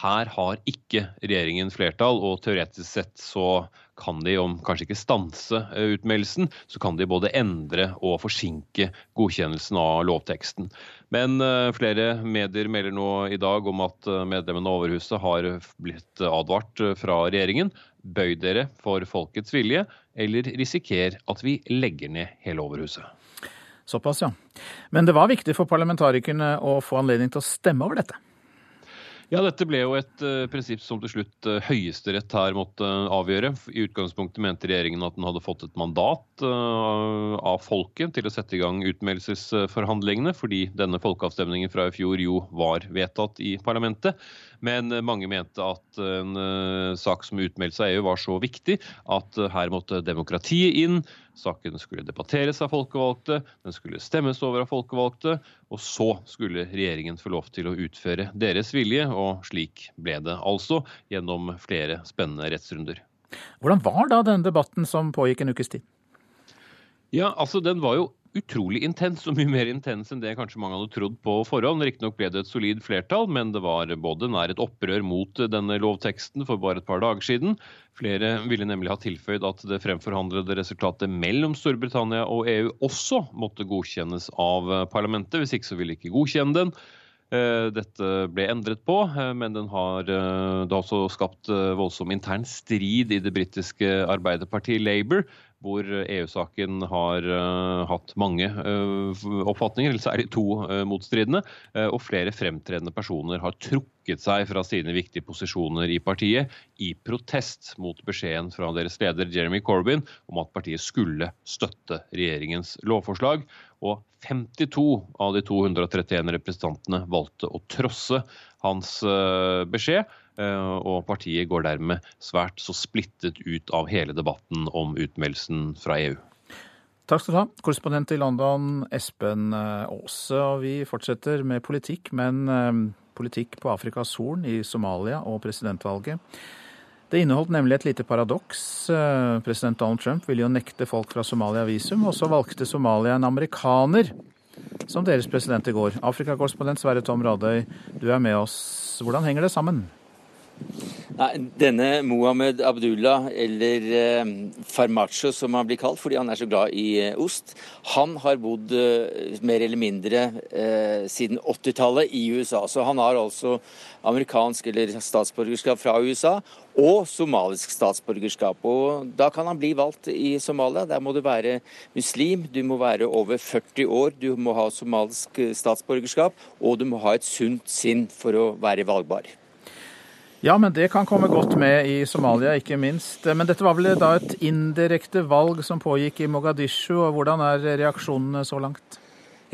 Her har ikke regjeringen flertall, og teoretisk sett så kan de, om kanskje ikke stanse eh, utmeldelsen, så kan de både endre og forsinke godkjennelsen av lovteksten. Men eh, flere medier melder nå i dag om at eh, medlemmene av Overhuset har blitt advart fra regjeringen. Bøy dere for folkets vilje, eller risiker at vi legger ned hele Overhuset. Såpass, ja. Men det var viktig for parlamentarikerne å få anledning til å stemme over dette. Ja, dette ble jo et uh, prinsipp som til slutt uh, Høyesterett her måtte uh, avgjøre. I utgangspunktet mente regjeringen at den hadde fått et mandat av folket til å sette i gang utmeldelsesforhandlingene, fordi denne folkeavstemningen fra i fjor jo var vedtatt i parlamentet. Men mange mente at en sak som utmeldelse av EU var så viktig at her måtte demokratiet inn. Saken skulle debatteres av folkevalgte, den skulle stemmes over av folkevalgte, og så skulle regjeringen få lov til å utføre deres vilje, og slik ble det altså gjennom flere spennende rettsrunder. Hvordan var da denne debatten som pågikk en ukes tid? Ja, altså Den var jo utrolig intens, og mye mer intens enn det kanskje mange hadde trodd på forhånd. Riktignok ble det et solid flertall, men det var både nær et opprør mot denne lovteksten for bare et par dager siden. Flere ville nemlig ha tilføyd at det fremforhandlede resultatet mellom Storbritannia og EU også måtte godkjennes av parlamentet, hvis ikke så ville ikke godkjenne den. Eh, dette ble endret på, eh, men den har, da det har også skapt voldsom intern strid i det britiske arbeiderpartiet Labour, hvor EU-saken har uh, hatt mange uh, oppfatninger, eller særlig to uh, motstridende. og flere fremtredende personer har trukket seg fra sine viktige posisjoner i partiet i protest mot beskjeden fra deres leder Jeremy Corbyn om at partiet skulle støtte regjeringens lovforslag. Og 52 av de 231 representantene valgte å trosse hans beskjed. Eh, og partiet går dermed svært så splittet ut av hele debatten om utmeldelsen fra EU. Takk skal du ha, korrespondent i London Espen eh, Aase. Vi fortsetter med politikk, men eh, politikk på Afrikas Horn, i Somalia og presidentvalget. Det inneholdt nemlig et lite paradoks. President Donald Trump ville jo nekte folk fra Somalia visum, og så valgte Somalia en amerikaner som deres president i går. Afrikakorrespondent Sverre Tom Radøy, du er med oss. Hvordan henger det sammen? Nei, denne Mohammed Abdullah, eller eh, Farmacho som han blir kalt fordi han er så glad i eh, ost, han har bodd eh, mer eller mindre eh, siden 80-tallet i USA. Så han har altså amerikansk eller statsborgerskap fra USA og somalisk statsborgerskap. Og da kan han bli valgt i Somalia. Der må du være muslim, du må være over 40 år, du må ha somalisk statsborgerskap, og du må ha et sunt sinn for å være valgbar. Ja, men det kan komme godt med i Somalia, ikke minst. Men dette var vel da et indirekte valg som pågikk i Mogadishu, og hvordan er reaksjonene så langt?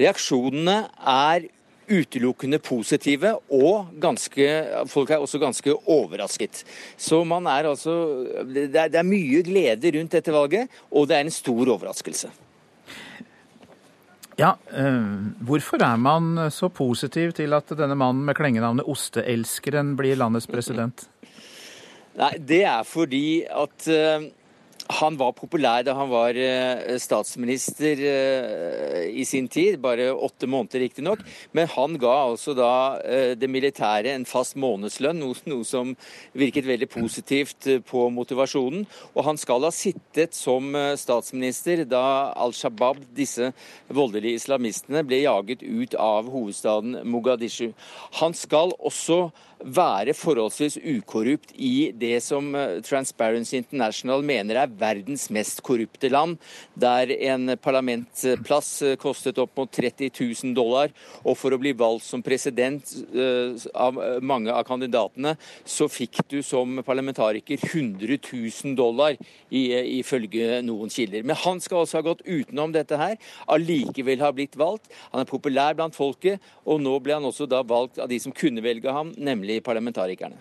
Reaksjonene er utelukkende positive, og ganske, folk er også ganske overrasket. Så man er altså det er, det er mye glede rundt dette valget, og det er en stor overraskelse. Ja, øh, Hvorfor er man så positiv til at denne mannen med klengenavnet Osteelskeren blir landets president? Nei, Det er fordi at øh, han var populær da han var eh, statsminister eh, i sin tid, bare åtte måneder riktignok. Men han ga altså da eh, det militære en fast månedslønn, noe, som virket veldig positivt på motivasjonen. Og han skal ha sittet som statsminister da Al Shabaab, disse voldelige islamistene, ble jaget ut av hovedstaden Mogadishu. Han skal også være forholdsvis ukorrupt i det som eh, Transparency International mener er verdens mest korrupte land, der en parlamentsplass eh, kostet opp mot 30 000 dollar. Og for å bli valgt som president eh, av mange av kandidatene, så fikk du som parlamentariker 100 000 dollar, ifølge noen kilder. Men han skal også ha gått utenom dette her, allikevel ha blitt valgt. Han er populær blant folket, og nå ble han også da valgt av de som kunne velge ham, nemlig nemlig parlamentarikerne.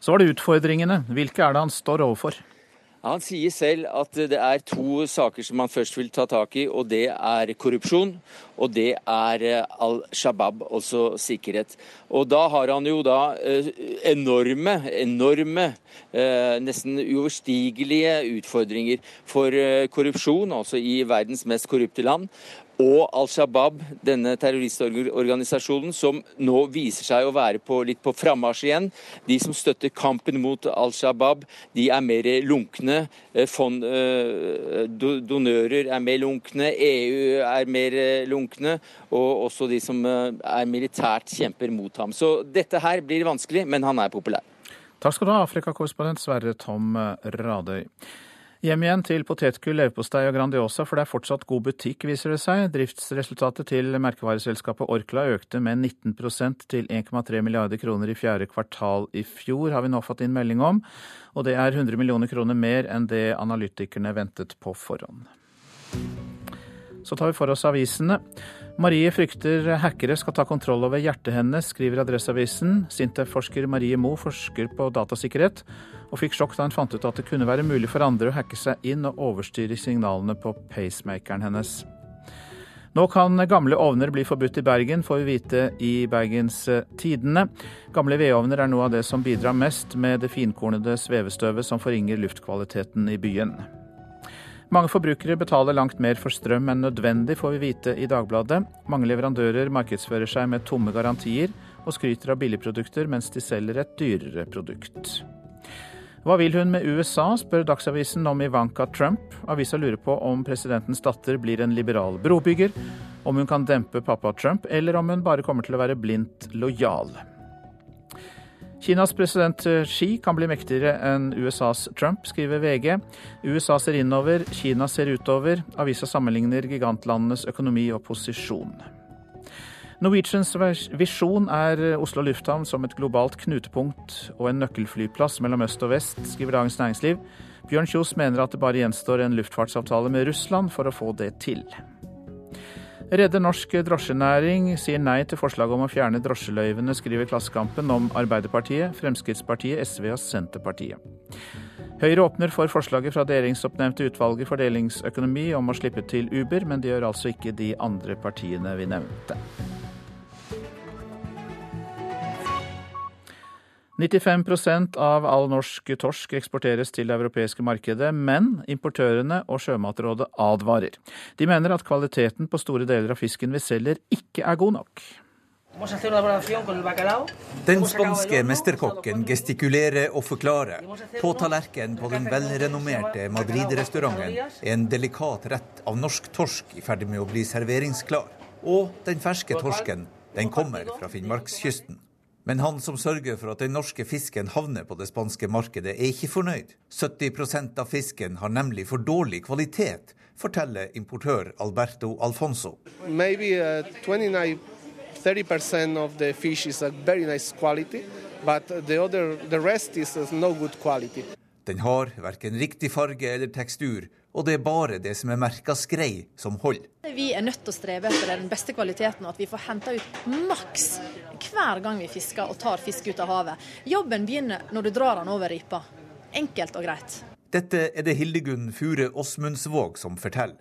Så var det utfordringene. Hvilke er det han står overfor? Han sier selv at det er to saker som han først vil ta tak i, og det er korrupsjon og det er eh, Al Shabaab, også sikkerhet. Og da har han jo da eh, enorme, enorme, eh, nesten uoverstigelige utfordringer for korrupsjon, altså i verdens mest korrupte land og Al Shabaab, denne terroristorganisasjonen, som nå viser seg å være på, litt på frammarsj igjen. De som støtter kampen mot Al Shabaab, de er mer lunkne. Eh, fond, eh, donører er mer lunkne, EU er mer eh, lunkne, og også de som er militært kjemper mot ham. Så dette her blir vanskelig, men han er populær. Takk skal du ha, Afrikakorrespondent Sverre Tom Radøy. Hjem igjen til potetgull, leverpostei og Grandiosa, for det er fortsatt god butikk, viser det seg. Driftsresultatet til merkevareselskapet Orkla økte med 19% til 1,3 milliarder kroner i fjerde kvartal i fjor, har vi nå fått inn melding om. Og det er 100 millioner kroner mer enn det analytikerne ventet på forhånd. Så tar vi for oss avisene. Marie frykter hackere skal ta kontroll over hjertet hennes, skriver Adresseavisen. Sintef-forsker Marie Moe forsker på datasikkerhet, og fikk sjokk da hun fant ut at det kunne være mulig for andre å hacke seg inn og overstyre signalene på pacemakeren hennes. Nå kan gamle ovner bli forbudt i Bergen, får vi vite i Bergens Tidende. Gamle vedovner er noe av det som bidrar mest med det finkornede svevestøvet som forringer luftkvaliteten i byen. Mange forbrukere betaler langt mer for strøm enn nødvendig, får vi vite i Dagbladet. Mange leverandører markedsfører seg med tomme garantier og skryter av billigprodukter, mens de selger et dyrere produkt. Hva vil hun med USA, spør Dagsavisen om Ivanka Trump. Avisa lurer på om presidentens datter blir en liberal brobygger, om hun kan dempe pappa Trump, eller om hun bare kommer til å være blindt lojal. Kinas president Xi kan bli mektigere enn USAs Trump, skriver VG. USA ser innover, Kina ser utover. Avisa sammenligner gigantlandenes økonomi og posisjon. Norwegians visjon er Oslo lufthavn som et globalt knutepunkt og en nøkkelflyplass mellom øst og vest, skriver Dagens Næringsliv. Bjørn Kjos mener at det bare gjenstår en luftfartsavtale med Russland for å få det til. Redde norsk drosjenæring sier nei til forslaget om å fjerne drosjeløyvene, skriver Klassekampen om Arbeiderpartiet, Fremskrittspartiet, SV og Senterpartiet. Høyre åpner for forslaget fra det regjeringsoppnevnte utvalget for delingsøkonomi om å slippe til Uber, men det gjør altså ikke de andre partiene vi nevnte. 95% av all norsk torsk eksporteres til det europeiske markedet, men importørene og Sjømatrådet advarer. De mener at kvaliteten på store deler av fisken vi selger ikke er god nok. Den spanske mesterkokken gestikulerer og forklarer. På tallerkenen på den velrenommerte Madrid-restauranten er en delikat rett av norsk torsk i ferd med å bli serveringsklar. Og den ferske torsken, den kommer fra Finnmarkskysten. Men han som sørger for at den norske fisken havner på det spanske markedet, er ikke fornøyd. 70% av fisken har nemlig for dårlig kvalitet, forteller importør Alberto Alfonso. Maybe, uh, 29 30% of the fish is a very nice quality, but the other, the rest is no good quality. Den har verken riktig farge eller tekstur, og det er bare det som er merka skrei som holder. Vi er nødt til å strebe etter den beste kvaliteten, og at vi får henta ut maks hver gang vi fisker og tar fisk ut av havet. Jobben begynner når du drar den over ripa. Enkelt og greit. Dette er det Hildegunn Fure Åsmundsvåg som forteller.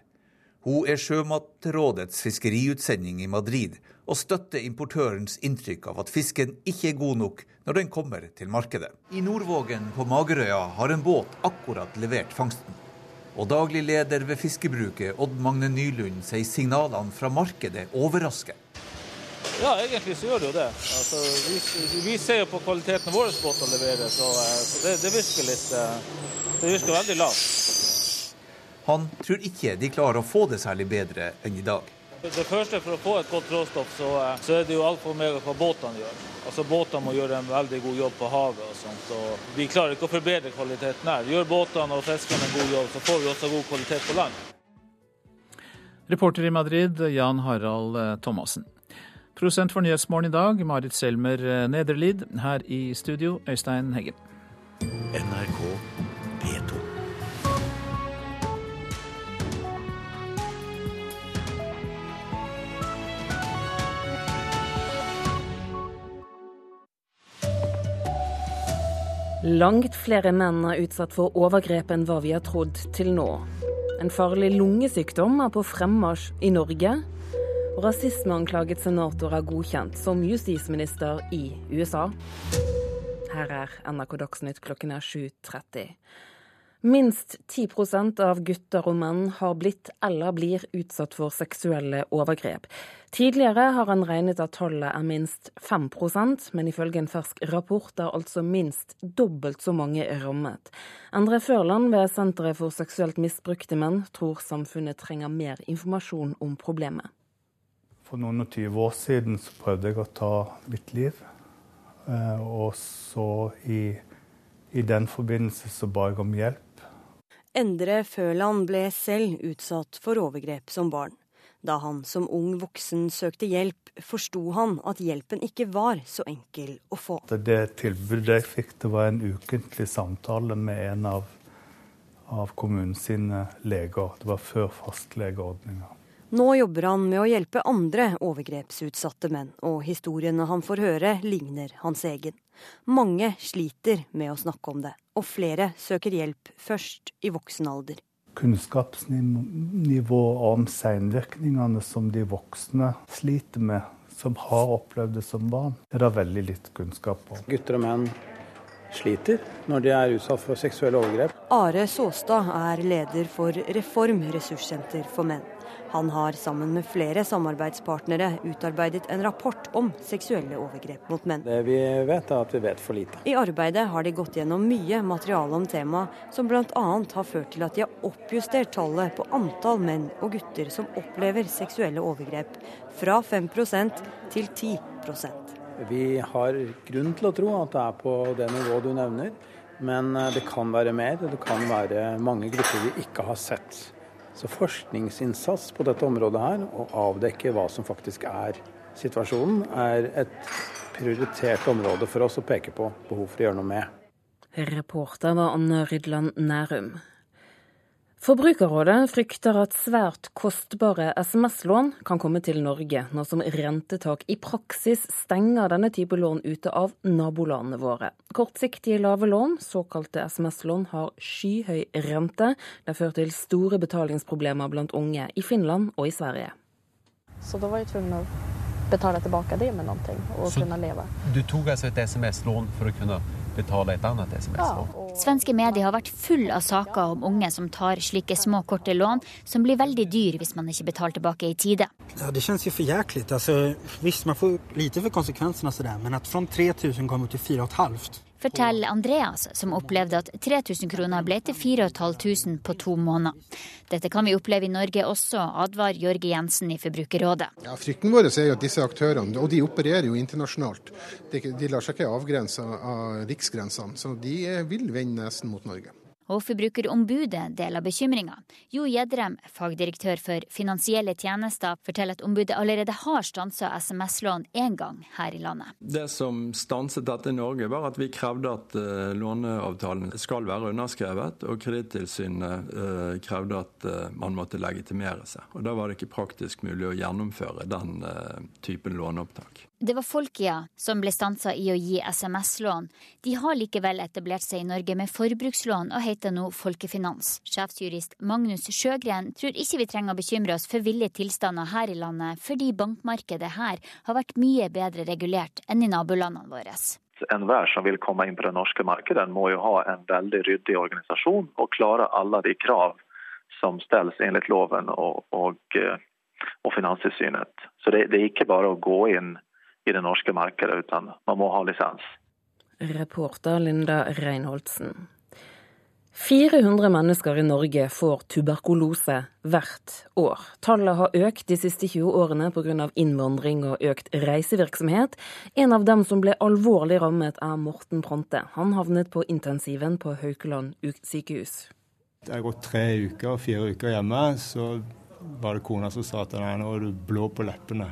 Hun er Sjømatrådets fiskeriutsending i Madrid, og støtter importørens inntrykk av at fisken ikke er god nok når den kommer til markedet. I Nordvågen på Magerøya har en båt akkurat levert fangsten. Og daglig leder ved fiskebruket, Odd Magne Nylund, sier signalene fra markedet overrasker. Ja, egentlig så gjør det jo det. Altså, vi, vi, ser jo på kvaliteten vår båter leverer, så, eh, så det, det, virker litt eh, Det virker veldig lavt. Han tror ikke de klarer å få det særlig bedre enn i dag. Det første For å få et godt råstoff, så, eh, så er det jo altfor mye hva båtene gjør. Altså Båtene må gjøre en veldig god jobb på havet. og sånt, og Vi klarer ikke å forbedre kvaliteten her. Gjør båtene og fiskerne en god jobb, så får vi også god kvalitet på land. Reporter i Madrid, Jan Harald eh, Thomassen. Prosent for Nyhetsmorgen i dag, Marit Selmer eh, Nederlid. Her i studio, Øystein Heggen. NRK P2. Langt flere menn er utsatt for overgrep enn hva vi har trodd til nå. En farlig lungesykdom er på fremmarsj i Norge. Rasismeanklaget senator er godkjent som justisminister i USA. Her er NRK Dagsnytt klokken er 7.30. Minst 10% av gutter og menn har blitt eller blir utsatt for seksuelle overgrep. Tidligere har han regnet at tallet er minst 5% men ifølge en fersk rapport er altså minst dobbelt så mange rammet. Endre Førland ved Senteret for seksuelt misbrukte menn tror samfunnet trenger mer informasjon om problemet. For noen og tyve år siden så prøvde jeg å ta mitt liv. Eh, og så i, i den forbindelse så ba jeg om hjelp. Endre Førland ble selv utsatt for overgrep som barn. Da han som ung voksen søkte hjelp, forsto han at hjelpen ikke var så enkel å få. Det tilbudet jeg fikk, det var en ukentlig samtale med en av, av kommunens leger. Det var før fastlegeordninga. Nå jobber han med å hjelpe andre overgrepsutsatte menn, og historiene han får høre, ligner hans egen. Mange sliter med å snakke om det, og flere søker hjelp først i voksen alder. Kunnskapsnivå om seinvirkningene som de voksne sliter med, som har opplevd det som barn, er det veldig litt kunnskap om. Gutter og menn sliter når de er utsatt for seksuelle overgrep. Are Såstad er leder for Reform ressurssenter for menn. Han har sammen med flere samarbeidspartnere utarbeidet en rapport om seksuelle overgrep mot menn. Det vi vet er at vi vet for lite. I arbeidet har de gått gjennom mye materiale om temaet, som bl.a. har ført til at de har oppjustert tallet på antall menn og gutter som opplever seksuelle overgrep, fra 5% til 10 Vi har grunn til å tro at det er på det nivået du nevner, men det kan være mer. Det kan være mange grupper vi ikke har sett. Så forskningsinnsats på dette området her, å avdekke hva som faktisk er situasjonen, er et prioritert område for oss å peke på behov for å gjøre noe med. Reporter var Anne Rydland Nærum. Forbrukerrådet frykter at svært kostbare SMS-lån kan komme til Norge, nå som rentetak i praksis stenger denne type lån ute av nabolandene våre. Kortsiktige lave lån, såkalte SMS-lån, har skyhøy rente. Det har ført til store betalingsproblemer blant unge i Finland og i Sverige. Så da var jeg tvungen å betale tilbake det med noe og Så kunne leve. Du tok altså et SMS-lån for å kunne betale et annet SMS-lån. Svenske medier har vært full av saker om unge som tar slike små, korte lån, som blir veldig dyr hvis man ikke betaler tilbake i tide. Ja, det kjennes jo for jæklig. Altså, visst, man får lite for konsekvensene, men at fra 3000 kommer til 4500 forteller Andreas, som opplevde at 3000 kroner ble til 4500 på to måneder. Dette kan vi oppleve i Norge også, advarer Jørge Jensen i Forbrukerrådet. Ja, frykten vår er at disse aktørene, og de opererer jo internasjonalt, de, lar seg ikke avgrense av riksgrensene, så de vil vende nesen mot Norge. Og Forbrukerombudet deler bekymringa. Jo Gjedrem, fagdirektør for finansielle tjenester, forteller at ombudet allerede har stansa SMS-lån én gang her i landet. Det som stanset dette i Norge, var at vi krevde at uh, låneavtalen skal være underskrevet, og Kredittilsynet uh, krevde at uh, man måtte legitimere seg. Og Da var det ikke praktisk mulig å gjennomføre den typen låneopptak. Det var Folkia som ble stansa i å gi SMS-lån. De har likevel etablert seg i Norge med forbrukslån og heter nå Folkefinans. Sjefsjurist Magnus Sjøgren tror ikke vi trenger å bekymre oss for ville tilstander her i landet, fordi bankmarkedet her har vært mye bedre regulert enn i nabolandene våre. Enhver som vil komme inn på det norske markedet, må jo ha en veldig ryddig organisasjon og klare alle de krav som stilles enligt loven og, og, eh, og Finanstilsynet. Så det, det er ikke bare å gå inn i det norske markedet, uten man må ha lisens. Reporter Linda Reinholdsen. 400 mennesker i Norge får tuberkulose hvert år. Tallet har økt de siste 20 årene pga. innvandring og økt reisevirksomhet. En av dem som ble alvorlig rammet, er Morten Pronte. Han havnet på intensiven på Haukeland sykehus. Det har gått tre uker, fire uker hjemme. så var det kona som sa til meg nå er du blå på leppene,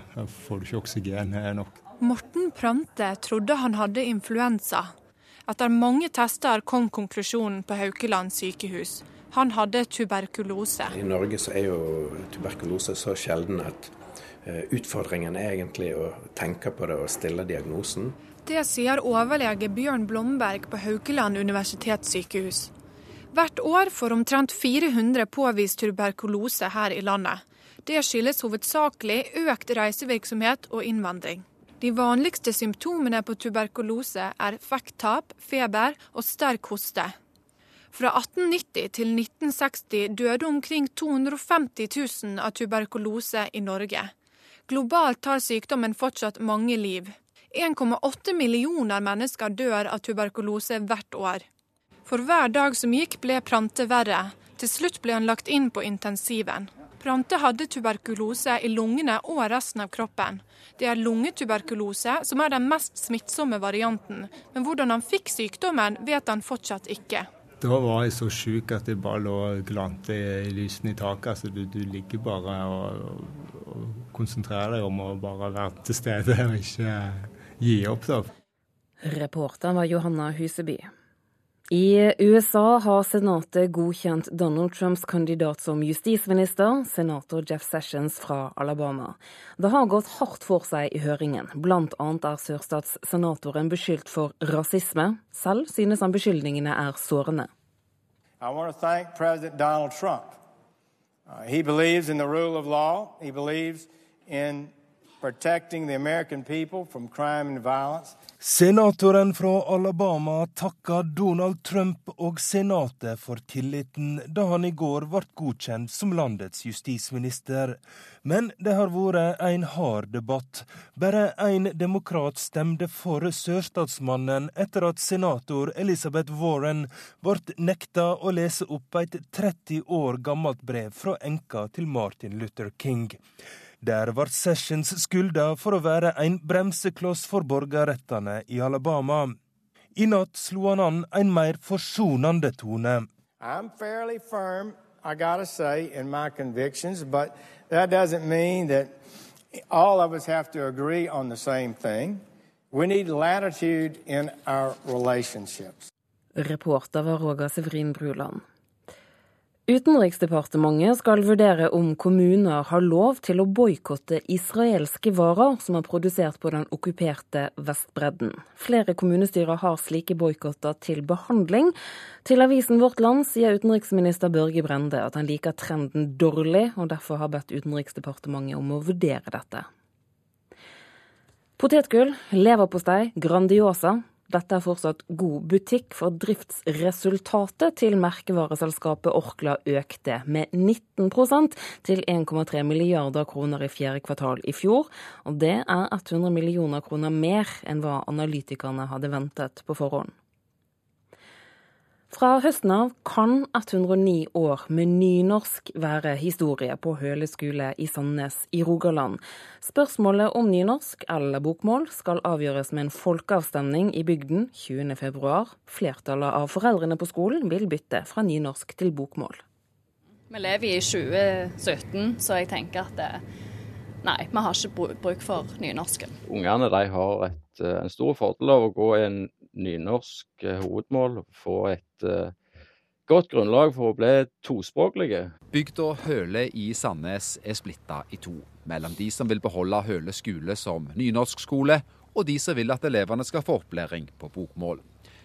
får du ikke oksygen her nok. Morten Prante trodde han hadde influensa. Etter mange tester kom konklusjonen på Haukeland sykehus. Han hadde tuberkulose. I Norge så er jo tuberkulose så sjelden at eh, utfordringen er egentlig å tenke på det og stille diagnosen. Det sier overlege Bjørn Blomberg på Haukeland universitetssykehus. Hvert år får omtrent 400 påvist tuberkulose her i landet. Det skyldes hovedsakelig økt reisevirksomhet og innvandring. De vanligste symptomene på tuberkulose er vekttap, feber og sterk hoste. Fra 1890 til 1960 døde omkring 250 000 av tuberkulose i Norge. Globalt tar sykdommen fortsatt mange liv. 1,8 millioner mennesker dør av tuberkulose hvert år. For hver dag som gikk ble Prante verre. Til slutt ble han lagt inn på intensiven. Prante hadde tuberkulose i lungene og resten av kroppen. Det er lungetuberkulose som er den mest smittsomme varianten, men hvordan han fikk sykdommen vet han fortsatt ikke. Da var jeg så sjuk at jeg bare lå og glante i lysene i taket. Altså, du, du, ligger bare og, og, og, konsentrerer deg om å bare være til stede og ikke gi opp. da. Reporter var Johanna Huseby. I USA har senatet godkjent Donald Trumps kandidat som justisminister, senator Jeff Sessions fra Alabama. Det har gått hardt for seg i høringen. Blant annet er sørstatssenatoren beskyldt for rasisme. Selv synes han beskyldningene er sårende. Trump. Uh, he believes in the rule of law. He believes in Senatoren fra Alabama takka Donald Trump og Senatet for tilliten da han i går ble godkjent som landets justisminister. Men det har vært en hard debatt. Bare én demokrat stemte for sørstatsmannen etter at senator Elizabeth Warren ble nekta å lese opp et 30 år gammelt brev fra enka til Martin Luther King. Der ble Sessions skylda for å være en bremsekloss for borgerrettene i Alabama. I natt slo han an en mer forsonende tone. I'm fairly firm, I gotta say, in my convictions, but that doesn't mean that all of us have to agree on the same thing. We need latitude in our relationships. Reporter var Roger Severin Bruland. Utenriksdepartementet skal vurdere om kommuner har lov til å boikotte israelske varer som er produsert på den okkuperte Vestbredden. Flere kommunestyrer har slike boikotter til behandling. Til avisen Vårt Land sier utenriksminister Børge Brende at han liker trenden dårlig, og derfor har bedt Utenriksdepartementet om å vurdere dette. Potetgull, leverpostei, Grandiosa. Dette er fortsatt god butikk, for driftsresultatet til merkevareselskapet Orkla økte med 19% til 1,3 milliarder kroner i fjerde kvartal i fjor. Og det er 100 millioner kroner mer enn hva analytikerne hadde ventet på forhånd. Fra høsten av kan 109 år med nynorsk være historie på Høle skole i Sandnes i Rogaland. Spørsmålet om nynorsk eller bokmål skal avgjøres med en folkeavstemning i bygden 20.2. Flertallet av foreldrene på skolen vil bytte fra nynorsk til bokmål. Vi lever i 2017, så jeg tenker at det, nei, vi har ikke bruk for nynorsken. Ungene har et, en stor fordel av å gå i en nynorsk eh, hovedmål, få et uh, godt grunnlag for å bli tospråklige. Bygda Høle i Sandnes er splitta i to, mellom de som vil beholde Høle skole som nynorskskole, og de som vil at elevene skal få opplæring på bokmål.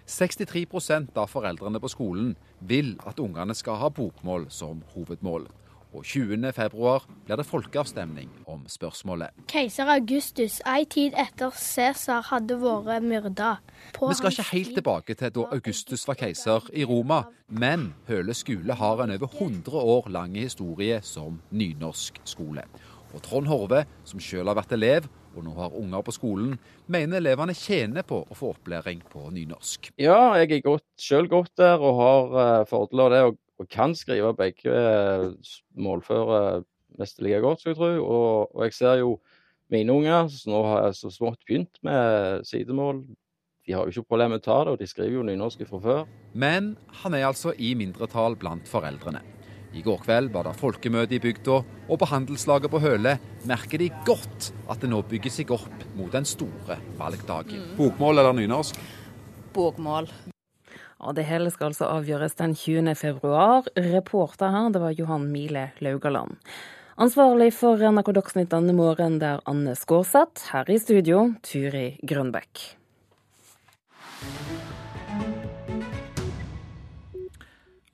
63% av foreldrene på skolen vil at ungene skal ha bokmål som hovedmål og 20.2 blir det folkeavstemning om spørsmålet. Keiser Augustus, ei tid etter Cæsar hadde vært myrda. Vi skal ikke helt tilbake til da Augustus var keiser i Roma, men Høle skole har en over 100 år lang historie som nynorsk skole. Og Trond Horve, som sjøl har vært elev og nå har unger på skolen, mener elevene tjener på å få opplæring på nynorsk. Ja, jeg er sjøl godt der og har uh, fordeler av det. Og og kan skrive begge målføre nesten like godt, skal jeg tro. Og, og, jeg ser jo mine unger som nå har så smått begynt med sidemål. De har jo ikke problemer med å ta det, og de skriver jo nynorsk fra før. Men han er altså i mindretall blant foreldrene. I går kveld var det folkemøte i bygda, og på handelslaget på Høle merker de godt at det nå bygger seg opp mot den store valgdagen. Mm. Bokmål eller nynorsk? Bokmål. Og det hele skal altså avgjøres den 20. februar. Reporter her, det var Johan Mile Laugaland. Ansvarlig for NRK Dagsnytt denne morgenen, det er Anne Skårseth. Her i studio, Turi Grønbekk.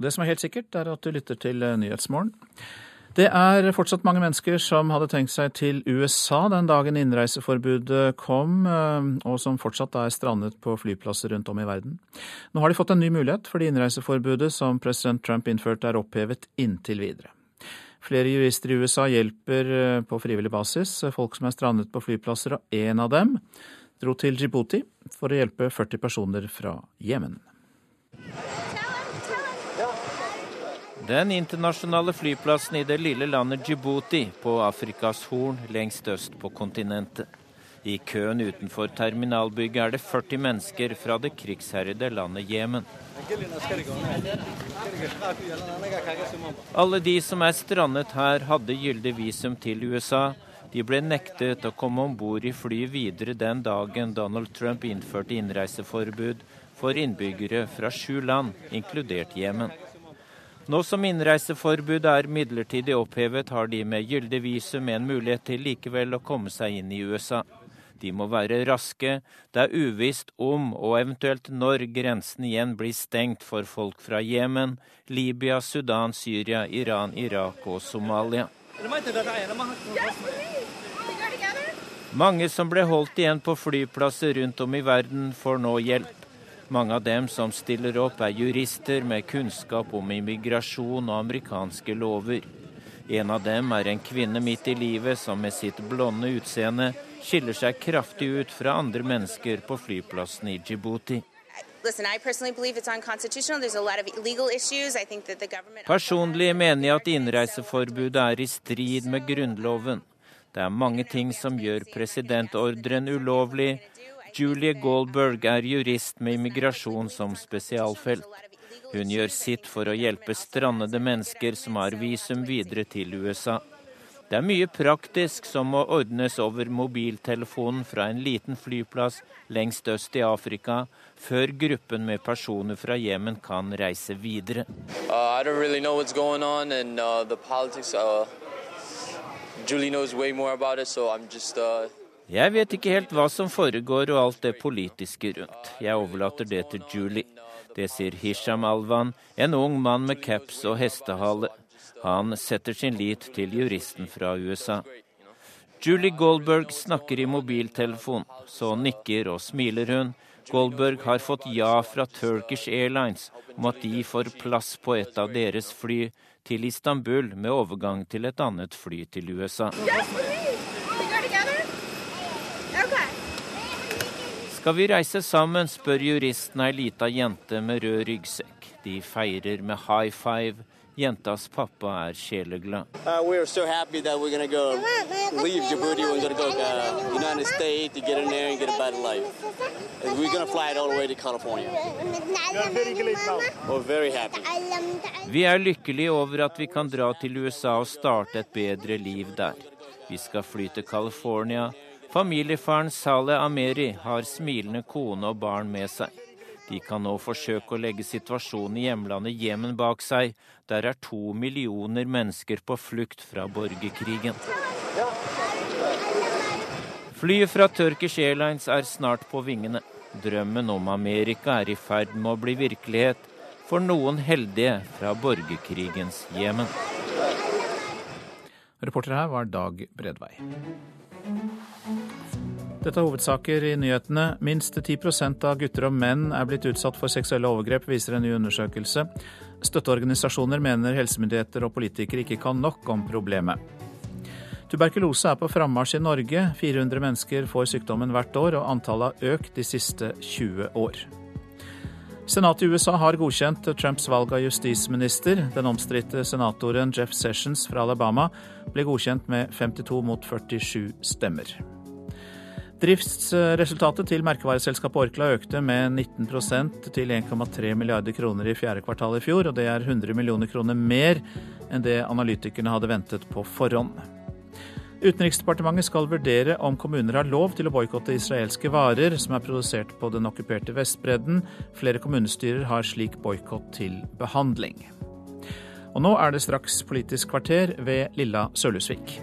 Det som er helt sikkert, er at du lytter til Nyhetsmorgen. Det er fortsatt mange mennesker som hadde tenkt seg til USA den dagen innreiseforbudet kom, eh, og som fortsatt er strandet på flyplasser rundt om i verden. Nå har de fått en ny mulighet, fordi innreiseforbudet som president Trump innførte er opphevet inntil videre. Flere jurister i USA hjelper eh, på frivillig basis folk som er strandet på flyplasser, og en av dem dro til Djibouti for å hjelpe 40 personer fra Jemen. Den internasjonale flyplassen i det lille landet Djibouti på Afrikas Horn lengst øst på kontinentet. I køen utenfor terminalbygget er det 40 mennesker fra det krigsherjede landet Jemen. Alle de som er strandet her, hadde gyldig visum til USA. De ble nektet å komme om bord i fly videre den dagen Donald Trump innførte innreiseforbud for innbyggere fra sju land, inkludert Jemen. Nå som innreiseforbudet er midlertidig opphevet, har de med gyldig visum en mulighet til likevel å komme seg inn i USA. De må være raske. Det er uvisst om og eventuelt når grensen igjen blir stengt for folk fra Jemen, Libya, Sudan, Syria, Iran, Irak og Somalia. Mange som ble holdt igjen på flyplasser rundt om i verden, får nå hjelp. Mange av dem som stiller opp, er jurister med kunnskap om immigrasjon og amerikanske lover. En av dem er en kvinne midt i livet som med sitt blonde utseende skiller seg kraftig ut fra andre mennesker på flyplassen i Djibouti. Personlig mener jeg at innreiseforbudet er i strid med Grunnloven. Det er mange ting som gjør presidentordren ulovlig, Julie Goldberg er jurist med immigrasjon som spesialfelt. Hun gjør sitt for å hjelpe strandede mennesker som har visum videre til USA. Det er mye praktisk som må ordnes over mobiltelefonen fra en liten flyplass lengst øst i Afrika, før gruppen med personer fra Jemen kan reise videre. Uh, really on, and, uh, politics, uh, Julie knows way more about it, so I'm just uh, jeg vet ikke helt hva som foregår og alt det politiske rundt. Jeg overlater det til Julie. Det sier Hisham Alvan, en ung mann med caps og hestehale. Han setter sin lit til juristen fra USA. Julie Goldberg snakker i mobiltelefon. Så nikker og smiler hun, Goldberg har fått ja fra Turkish Airlines om at de får plass på et av deres fly til Istanbul med overgang til et annet fly til USA. Skal vi reise sammen, spør juristen ei lita jente med rød ryggsekk. De feirer med high five. Jentas pappa er sjeleglad. Uh, so go Djibouti. Go uh, States. Vi er lykkelige over at vi kan dra til USA og starte et bedre liv der. Vi skal fly til California. Familiefaren Saleh Ameri har smilende kone og barn med seg. De kan nå forsøke å legge situasjonen i hjemlandet Jemen bak seg. Der er to millioner mennesker på flukt fra borgerkrigen. Flyet fra Turkish Airlines er snart på vingene. Drømmen om Amerika er i ferd med å bli virkelighet for noen heldige fra borgerkrigens Jemen. Reporter her var Dag Bredvei. Dette er hovedsaker i nyhetene. Minst 10% av gutter og menn er blitt utsatt for seksuelle overgrep, viser en ny undersøkelse. Støtteorganisasjoner mener helsemyndigheter og politikere ikke kan nok om problemet. Tuberkulose er på frammarsj i Norge. 400 mennesker får sykdommen hvert år, og antallet har økt de siste 20 år. Senatet i USA har godkjent Trumps valg av justisminister. Den omstridte senatoren Jeff Sessions fra Alabama ble godkjent med 52 mot 47 stemmer. Driftsresultatet til merkevareselskapet Orkla økte med 19% til 1,3 milliarder kroner i fjerde kvartal i fjor, og det er 100 millioner kroner mer enn det analytikerne hadde ventet på forhånd. Utenriksdepartementet skal vurdere om kommuner har lov til å boikotte israelske varer som er produsert på den okkuperte Vestbredden. Flere kommunestyrer har slik boikott til behandling. Og nå er det straks Politisk kvarter ved Lilla Sølhusvik.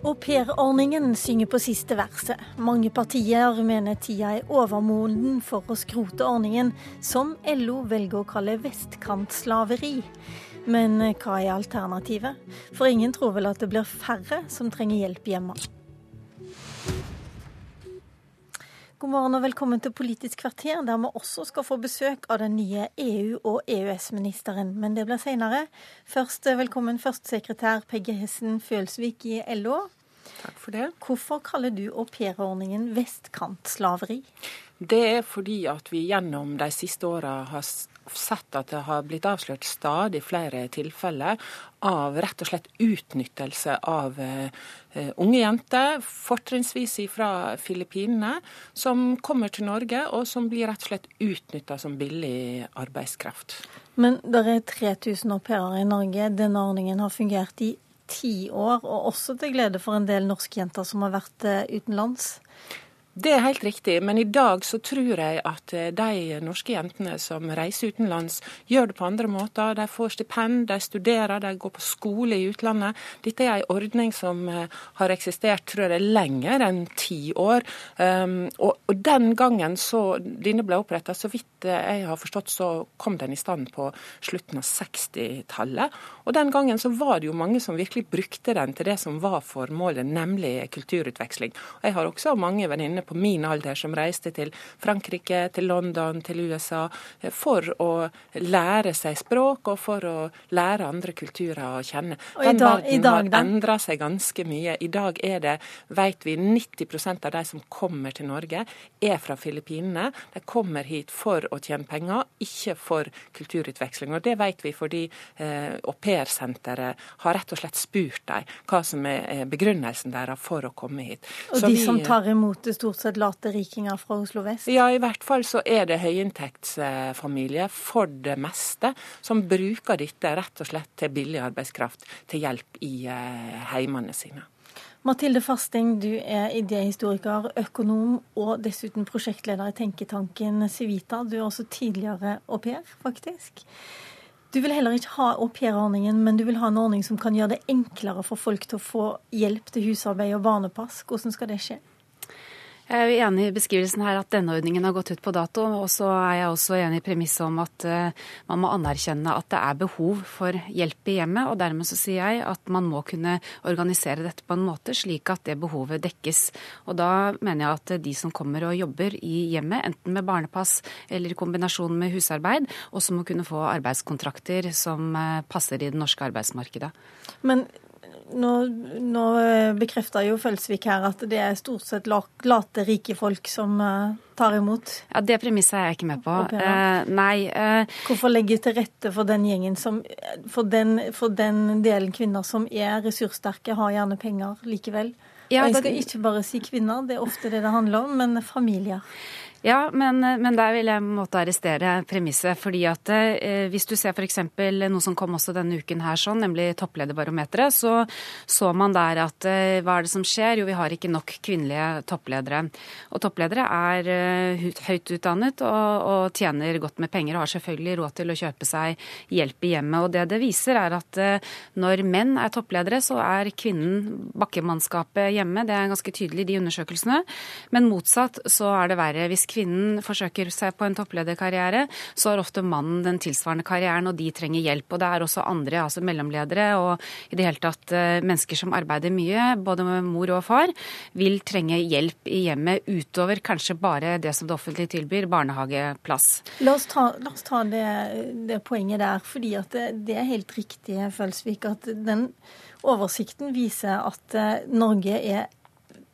Aupairordningen synger på siste verset. Mange partier mener tida er overmoden for å skrote ordningen, som LO velger å kalle vestkantslaveri. Men hva er alternativet? For ingen tror vel at det blir færre som trenger hjelp hjemme. God morgen og velkommen til Politisk kvarter, der vi også skal få besøk av den nye EU- og EØS-ministeren. Men det blir senere. Først velkommen førstesekretær Pegge Hessen Følsvik i LO. Takk for det. Hvorfor kaller du aupairordningen vestkantslaveri? Det er fordi at vi gjennom de siste åra har sett at det har blitt avslørt stadig flere tilfeller av rett og slett utnyttelse av uh, unge jenter, fortrinnsvis fra Filippinene, som kommer til Norge og som blir rett og slett utnytta som billig arbeidskraft. Men det er 3000 au pairer i Norge. Denne ordningen har fungert i ti år, og også til glede for en del norske jenter som har vært eh, utenlands. Det er helt riktig, men i dag så tror jeg at eh, de norske jentene som reiser utenlands, gjør det på andre måter. De får stipend, de studerer, de går på skole i utlandet. Dette er en ordning som eh, har eksistert tror jeg, lenger enn ti år. Um, og, og, den gangen så denne ble oppretta, så vidt eh, jeg har forstått, så kom den i stand på slutten av 60-tallet. Og den gangen så var det jo mange som virkelig brukte den til det som var formålet, nemlig kulturutveksling. Jeg har også mange venninner på min alder som reiste til Frankrike, til London, til USA eh, for å lære seg språk og for å lære andre kulturer å kjenne. Den dag, verden dag, har endra seg ganske mye. I dag er det, vet vi, 90% av de som kommer til Norge, er fra Filippinene. De kommer hit for å tjene penger, ikke for kulturutveksling. Og Det vet vi fordi eh, aupairsenteret har rett og slett spurt dem hva som er begrunnelsen deres for å komme hit. Og Så de vi, som tar imot det stort sett late rikinger fra Oslo vest? Ja, i hvert fall så er det høyinntektsfamilier for det meste som bruker dette rett og slett til billig arbeidskraft til hjelp i eh, heimene sine. Mathilde Fasting, du er idéhistoriker, økonom og dessuten prosjektleder i tenketanken Civita. Du er også tidligere au pair, faktisk. Du vil heller ikke ha aupairordningen, men du vil ha en ordning som kan gjøre det enklere for folk til å få hjelp til husarbeid og barnepass. Hvordan skal det skje? Jeg er enig i beskrivelsen her at denne ordningen har gått ut på dato. Og så er jeg også enig i premisset om at uh, man må anerkjenne at det er behov for hjelp i hjemmet. Og dermed så sier jeg at man må kunne organisere dette på en måte slik at det behovet dekkes. Og da mener jeg at de som kommer og jobber i hjemmet, enten med barnepass eller i kombinasjon med husarbeid, også må kunne få arbeidskontrakter som uh, passer i det norske arbeidsmarkedet. Men nå, nå eh, bekrefter jo Følsvik her at det er stort sett late, rike folk som uh, tar imot. Ja, Det premisset er jeg ikke med på. Eh, nei. Eh, Hvorfor legge til rette for den gjengen som for den, for den, delen kvinner som er ressurssterke, har gjerne penger likevel? Ja, jeg skal ikke bare si kvinner, det er ofte det det handler om, men familier. Ja, men, men, der vil jeg måtte arrestere premisset. fordi at eh, Hvis du ser f.eks. noe som kom også denne uken, her, sånn, nemlig topplederbarometeret, så så man der at eh, hva er det som skjer? Jo, vi har ikke nok kvinnelige toppledere. Og toppledere er eh, høyt utdannet og, og, tjener godt med penger og har selvfølgelig råd til å kjøpe seg hjelp i hjemmet. Og det det viser, er at eh, når menn er toppledere, så er kvinnen bakkemannskapet hjemme. Det er ganske tydelig i de undersøkelsene. Men motsatt så er det verre. Hvis kvinnen forsøker seg på en topplederkarriere, så har ofte mannen den tilsvarende karrieren, og de trenger hjelp. Og det er også andre, altså mellomledere og i det hele tatt eh, mennesker som arbeider mye, både med mor og far, vil trenge hjelp i hjemmet utover kanskje bare det som det offentlige tilbyr, barnehageplass. La oss ta, la oss ta det, det, poenget der, fordi det, det er helt riktig, Følsvik, at den oversikten viser at eh, Norge er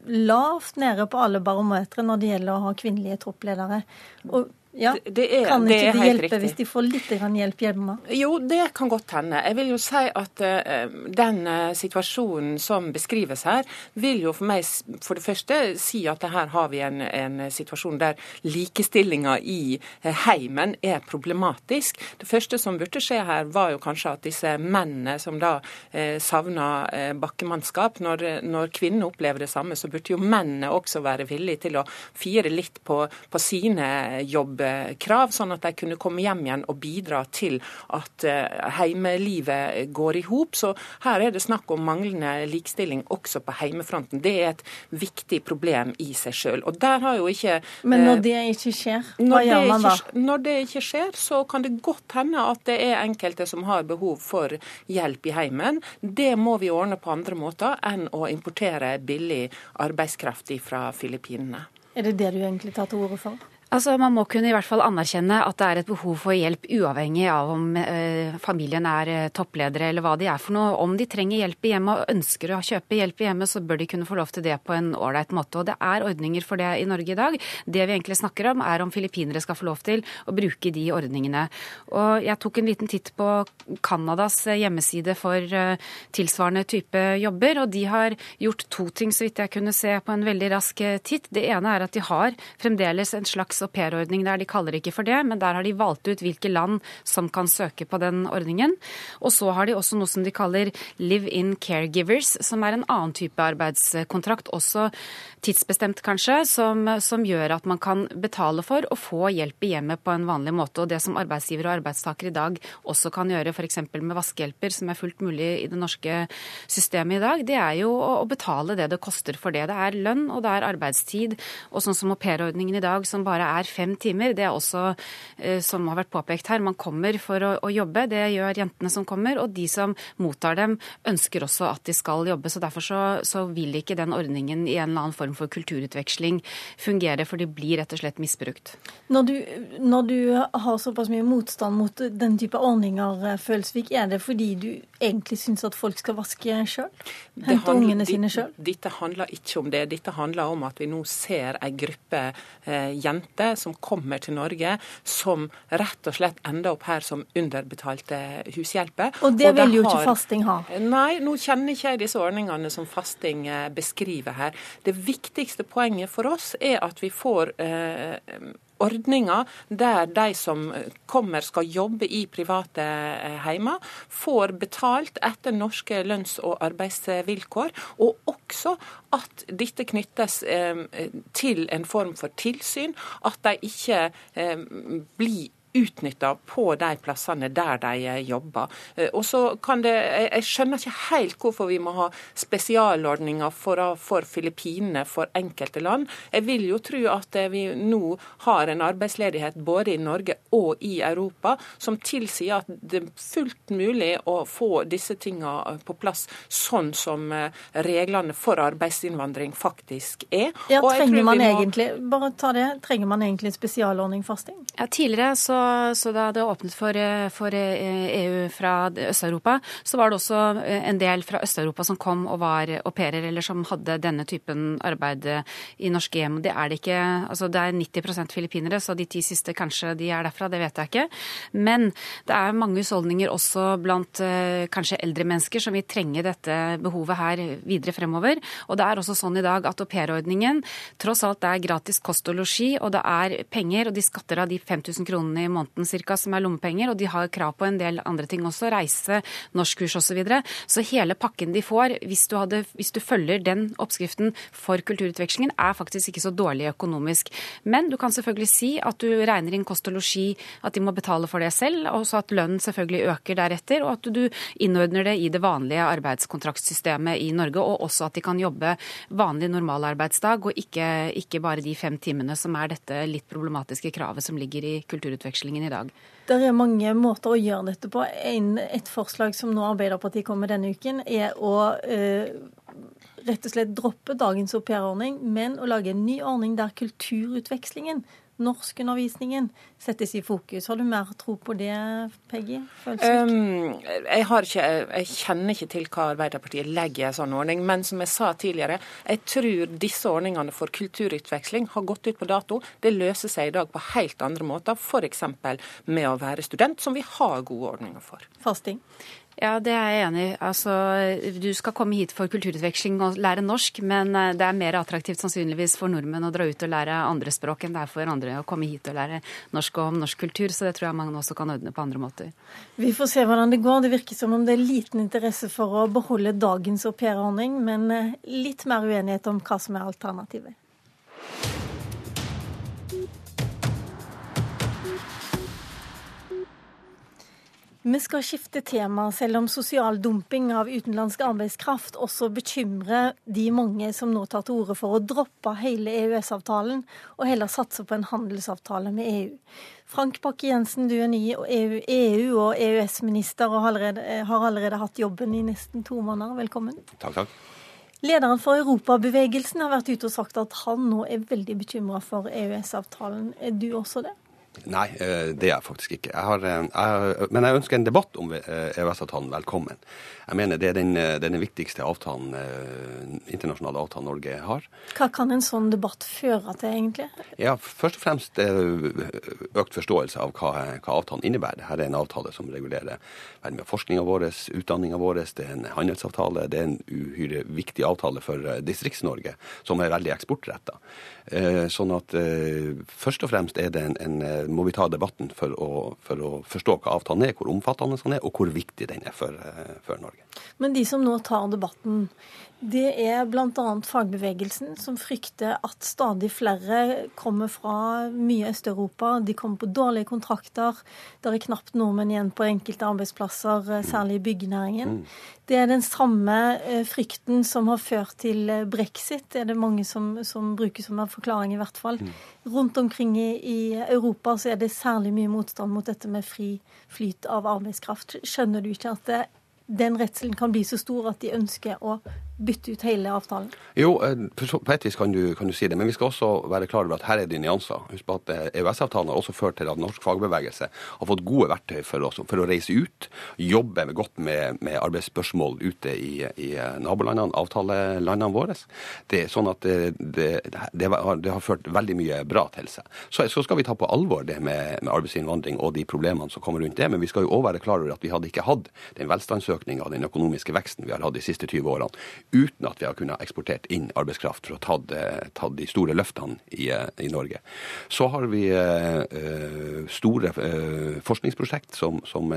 lavt nede på alle barometre når det gjelder å ha kvinnelige toppledere. Og ja, det er, kan ikke det, det hjelpe riktig. hvis de får litt hjelp hjemme? Jo, det kan godt hende. Jeg vil jo si at uh, den uh, situasjonen som beskrives her, vil jo for meg for det første si at her har vi en, en situasjon der likestillinga i uh, heimen er problematisk. Det første som burde skje her, var jo kanskje at disse mennene som da uh, savna bakkemannskap, når, når kvinnene opplever det samme, så burde jo mennene også være villige til å fire litt på, på sine jobber krav, sånn at de kunne komme hjem igjen og bidra til at eh, heimelivet går i hop. Så her er det snakk om manglende likestilling også på heimefronten. Det er et viktig problem i seg sjøl. Og der har jo ikke Men når eh, det ikke skjer, hva gjør man da? Når det ikke skjer, så kan det godt hende at det er enkelte som har behov for hjelp i heimen. Det må vi ordne på andre måter enn å importere billig arbeidskraft fra Filippinene. Er det det du egentlig tar til orde for? Altså, Man må kunne i hvert fall anerkjenne at det er et behov for hjelp, uavhengig av om eh, familien er eh, toppledere eller hva de er for noe. Om de trenger hjelp i hjemmet og ønsker å kjøpe hjelp i hjemmet, så bør de kunne få lov til det på en ålreit måte. Og det er ordninger for det i Norge i dag. Det vi egentlig snakker om, er om filippinere skal få lov til å bruke de ordningene. Og jeg tok en liten titt på Canadas hjemmeside for eh, tilsvarende type jobber, og de har gjort to ting, så vidt jeg kunne se på en veldig rask eh, titt. Det ene er at de har fremdeles en slags slags aupairordning der. De kaller det ikke for det, men der har de valgt ut hvilke land som kan søke på den ordningen. Og så har de også noe som de kaller live-in caregivers, som er en annen type arbeidskontrakt, også tidsbestemt kanskje, som, som, gjør at man kan betale for å få hjelp i hjemmet på en vanlig måte. Og det som arbeidsgiver og arbeidstaker i dag også kan gjøre, f.eks. med vaskehjelper, som er fullt mulig i det norske systemet i dag, det er jo å, betale det det koster for det. Det er lønn og det er arbeidstid. Og sånn som aupairordningen i dag, som bare er fem timer. Det er også, eh, som har vært påpekt her, man kommer for å, å, jobbe. Det gjør jentene som kommer. Og de som mottar dem, ønsker også at de skal jobbe. Så derfor så, så vil ikke den ordningen i en eller annen form for kulturutveksling fungere, for de blir rett og slett misbrukt. Når du, når du har såpass mye motstand mot den type ordninger, eh, Følsvik, er det fordi du egentlig syns at folk skal vaske sjøl? Hente ungene sine sjøl? Dette handler ikke om det. Dette handler om at vi nå ser ei gruppe eh, jenter jenter som kommer til Norge, som rett og slett ender opp her som underbetalte hushjelper. Og det vil jo har... ikke fasting ha? Nei, nå kjenner ikke jeg disse ordningene som fasting eh, beskriver her. Det viktigste poenget for oss er at vi får eh, ordninger der de som kommer skal jobbe i private eh, heimer, får betalt etter norske lønns- og arbeidsvilkår. Og også at dette knyttes eh, til en form for tilsyn. At de ikke eh, blir utnytta på de plassene der de jobber. Og så kan det, Jeg skjønner ikke helt hvorfor vi må ha spesialordninger for, for Filippinene for enkelte land. Jeg vil jo tro at vi nå har en arbeidsledighet både i Norge og i Europa som tilsier at det er fullt mulig å få disse tingene på plass sånn som reglene for arbeidsinnvandring faktisk er. Ja, trenger man må... egentlig bare ta det, trenger man egentlig spesialordning fasting? Ja, Tidligere, så, så da det åpnet for, for EU fra Øst-Europa, så var det også en del fra Øst-Europa som kom og var au pairer, eller som hadde denne typen arbeid i norske hjem. Det er det ikke. altså Det er 90% filippinere, så de ti siste kanskje de er derfra, det vet jeg ikke. Men det er mange husholdninger også blant kanskje eldre mennesker som vil trenge dette behovet her videre fremover. Og det er også sånn i dag at aupairordningen tross alt er gratis kost og losji, og det er penger, og de skatter av de 5000 kronene i måneden cirka, som er lommepenger, og de har krav på en del andre ting også, reise, norskkurs osv. Så, videre. så hele pakken de får, hvis du, hadde, hvis du følger den oppskriften for kulturutvekslingen, er faktisk ikke så dårlig økonomisk. Men du kan selvfølgelig si at du regner inn kost og losji, at de må betale for det selv, og så at lønnen selvfølgelig øker deretter, og at du innordner det i det vanlige arbeidskontraktssystemet i Norge, og også at de kan jobbe vanlig normalarbeidsdag og ikke, ikke bare de fem timene som er dette litt problematiske kravet som ligger i kulturutvekslingen i dag. Det er mange måter å gjøre dette på. Et forslag som nå Arbeiderpartiet kommer med denne uken, er å eh, rett og slett droppe dagens aupairordning, men å lage en ny ordning der kulturutvekslingen norskundervisningen settes i fokus. Har du mer tro på det, Peggy? Um, jeg, ikke, jeg, kjenner ikke til hva Arbeiderpartiet legger i en sånn ordning. Men som jeg sa tidligere, jeg tror disse ordningene for kulturutveksling har gått ut på dato. Det løser seg i dag på helt andre måter, f.eks. med å være student, som vi har gode ordninger for. Fasting? Ja, det er jeg enig i. Altså, du skal komme hit for kulturutveksling og lære norsk, men eh, det er mer attraktivt sannsynligvis for nordmenn å dra ut og lære andre språk enn det er for andre å komme hit og lære norsk og om norsk kultur, så det tror jeg mange også kan ordne på andre måter. Vi får se hvordan det går. Det virker som om det er liten interesse for å beholde dagens aupairordning, men eh, litt mer uenighet om hva som er alternativet. Vi skal skifte tema, selv om sosial dumping av utenlandsk arbeidskraft også bekymrer de mange som nå tar til orde for å droppe hele EØS-avtalen og heller satse på en handelsavtale med EU. Frank Bakke-Jensen, du er ny EU-, EU og EØS-minister og har allerede, har allerede hatt jobben i nesten to måneder. Velkommen. Takk, takk. Lederen for Europabevegelsen har vært ute og sagt at han nå er veldig bekymra for EØS-avtalen. Er du også det? Nei, eh, det er jeg faktisk ikke. Jeg har, eh, jeg, men jeg ønsker en debatt om EØS-avtalen velkommen. Jeg mener det er den, den viktigste avtalen, eh, internasjonale avtalen Norge har. Hva kan en sånn debatt føre til, egentlig? Ja, Først og fremst økt forståelse av hva, hva avtalen innebærer. Her er en avtale som regulerer forskninga vår, utdanninga vår. Det er en handelsavtale. Det er en uhyre viktig avtale for Distrikts-Norge, som er veldig eksportretta. Sånn at først og fremst en, en må vi ta debatten for å, for å, forstå hva avtalen er, hvor omfattende den er, og hvor viktig den er for, for Norge. Men de som nå tar debatten, det er bl.a. fagbevegelsen, som frykter at stadig flere kommer fra mye Øst-Europa. De kommer på dårlige kontrakter. Det er knapt nordmenn igjen på enkelte arbeidsplasser, eh, særlig i byggenæringen. Mm. Det er den samme eh, frykten som har ført til eh, brexit, det er det mange som, som bruker som en forklaring, i hvert fall. Mm. Rundt omkring i, i, Europa så er det særlig mye motstand mot dette med fri flyt av arbeidskraft. Skjønner du ikke at det, den redselen kan bli så stor at de ønsker å bytte ut hele avtalen? Jo, eh, på et vis kan du, kan du, si det, men vi skal også være klar over at her er det nyanser. Husk på at EØS-avtalen eh, e har også ført til at norsk fagbevegelse har fått gode verktøy for, oss, for å reise ut, jobbe godt med, med arbeidsspørsmål ute i, i, nabolandene, avtalelandene våre. Det er sånn at det, det, det, har, det, har, ført veldig mye bra til seg. Så, så skal vi ta på alvor det med, med, arbeidsinnvandring og de problemene som kommer rundt det, men vi skal jo òg være klar over at vi hadde ikke hatt den velstandsøkninga og den økonomiske veksten vi har hatt de siste 20 årene uten at vi har kunnet eksportert inn arbeidskraft for å ta, ta de store løftene i, i, Norge. Så har vi store forskningsprosjekt som, som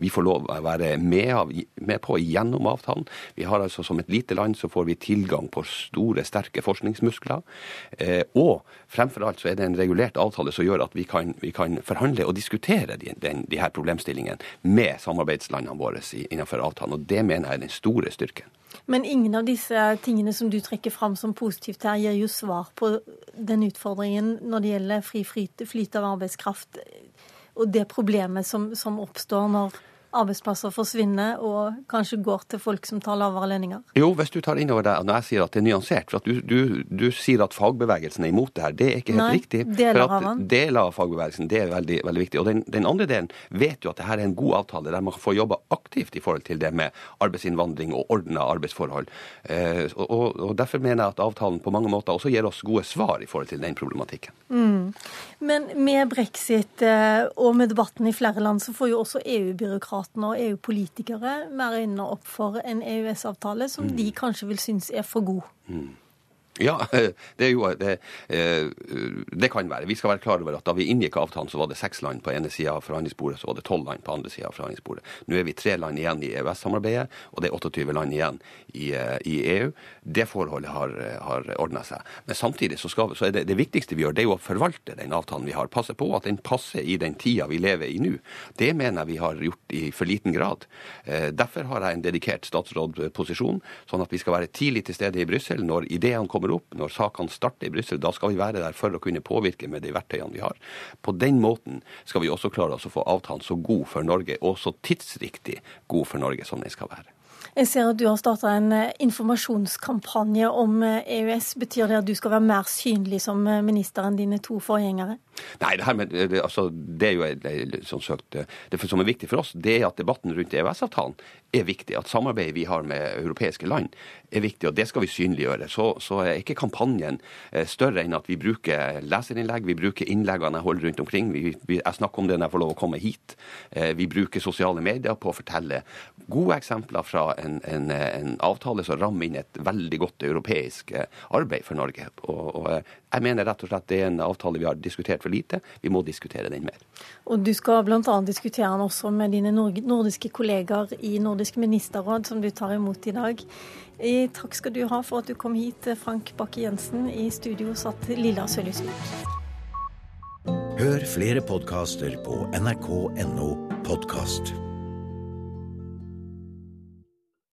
vi får lov å være med, av, med, på gjennom avtalen. Vi har altså Som et lite land så får vi tilgang på store, sterke forskningsmuskler. og fremfor alt så er det en regulert avtale som gjør at vi kan, vi kan forhandle og diskutere de, den, de her problemstillingene med samarbeidslandene våre innenfor avtalen. og Det mener jeg er den store styrken. Men ingen av disse tingene som du trekker fram som positivt her, gir jo svar på den utfordringen når det gjelder fri flyt av arbeidskraft og det problemet som, som oppstår når arbeidsplasser forsvinner og kanskje går til folk som tar lavere lønninger? Jo, hvis du tar inn over deg når jeg sier at det er nyansert. For du, du, du sier at fagbevegelsen er imot det her. Det er ikke helt Nei, riktig. Deler for at. Deler av fagbevegelsen det er veldig, veldig viktig. Og den, den, andre delen vet jo at det her er en god avtale der man får jobbe aktivt i forhold til det med arbeidsinnvandring og ordna arbeidsforhold. Eh, og, og, Derfor mener jeg at avtalen på mange måter også gir oss gode svar i forhold til den problematikken. Mm. Men med brexit eh, og med debatten i flere land, så får jo også EU-byråkratene og EU-politikere mer øynene opp for en EØS-avtale som mm. de kanskje vil synes er for god. Mm. Ja, det, jo, det, eh, det, kan være. Vi skal være klar over at da vi inngikk avtalen, så var det seks land på ene sida av forhandlingsbordet, så var det tolv land på andre sida av forhandlingsbordet. Nå er vi tre land igjen i EØS-samarbeidet, og det er 28 land igjen i, eh, i EU. Det forholdet har, har ordna seg. Men samtidig så, skal, så er det, det viktigste vi gjør, det er jo å forvalte den avtalen vi har. Passe på at den passer i den tida vi lever i nå. Det mener jeg vi har gjort i for liten grad. Eh, derfor har jeg en dedikert statsrådposisjon, sånn at vi skal være tidlig til stede i Brussel når ideene kommer kommer opp, når sakene starter i Brussel, da skal vi være der for å kunne påvirke med de verktøyene vi har. På den måten skal vi også klare oss å få avtalen så god for Norge, og så tidsriktig god for Norge som den skal være. Jeg ser at du har starta en eh, informasjonskampanje om EØS. Eh, e Betyr det at du skal være mer synlig som eh, minister enn dine to forgjengere? Nei, det, med, det, altså, det er jo det, som, søkt, det som er viktig for oss, det er at debatten rundt EØS-avtalen er viktig. At samarbeidet vi har med europeiske land er viktig, og det skal vi synliggjøre. Så, så er ikke kampanjen større enn at vi bruker leserinnlegg, vi bruker innleggene jeg holder rundt omkring. Vi, vi, jeg snakker om det når jeg får lov å komme hit. Vi bruker sosiale medier på å fortelle gode eksempler fra en, en, en, avtale som rammer inn et veldig godt europeisk eh, arbeid for Norge. Og, og, eh, jeg mener rett og slett det er en avtale vi har diskutert for lite. Vi må diskutere den mer. Og Du skal bl.a. diskutere den også med dine nordiske kollegaer i Nordisk ministerråd, som du tar imot i dag. Takk skal du ha for at du kom hit, Frank Bakke-Jensen. I studio satt Lilla Sølhusvik. Hør flere podkaster på nrk.no podkast.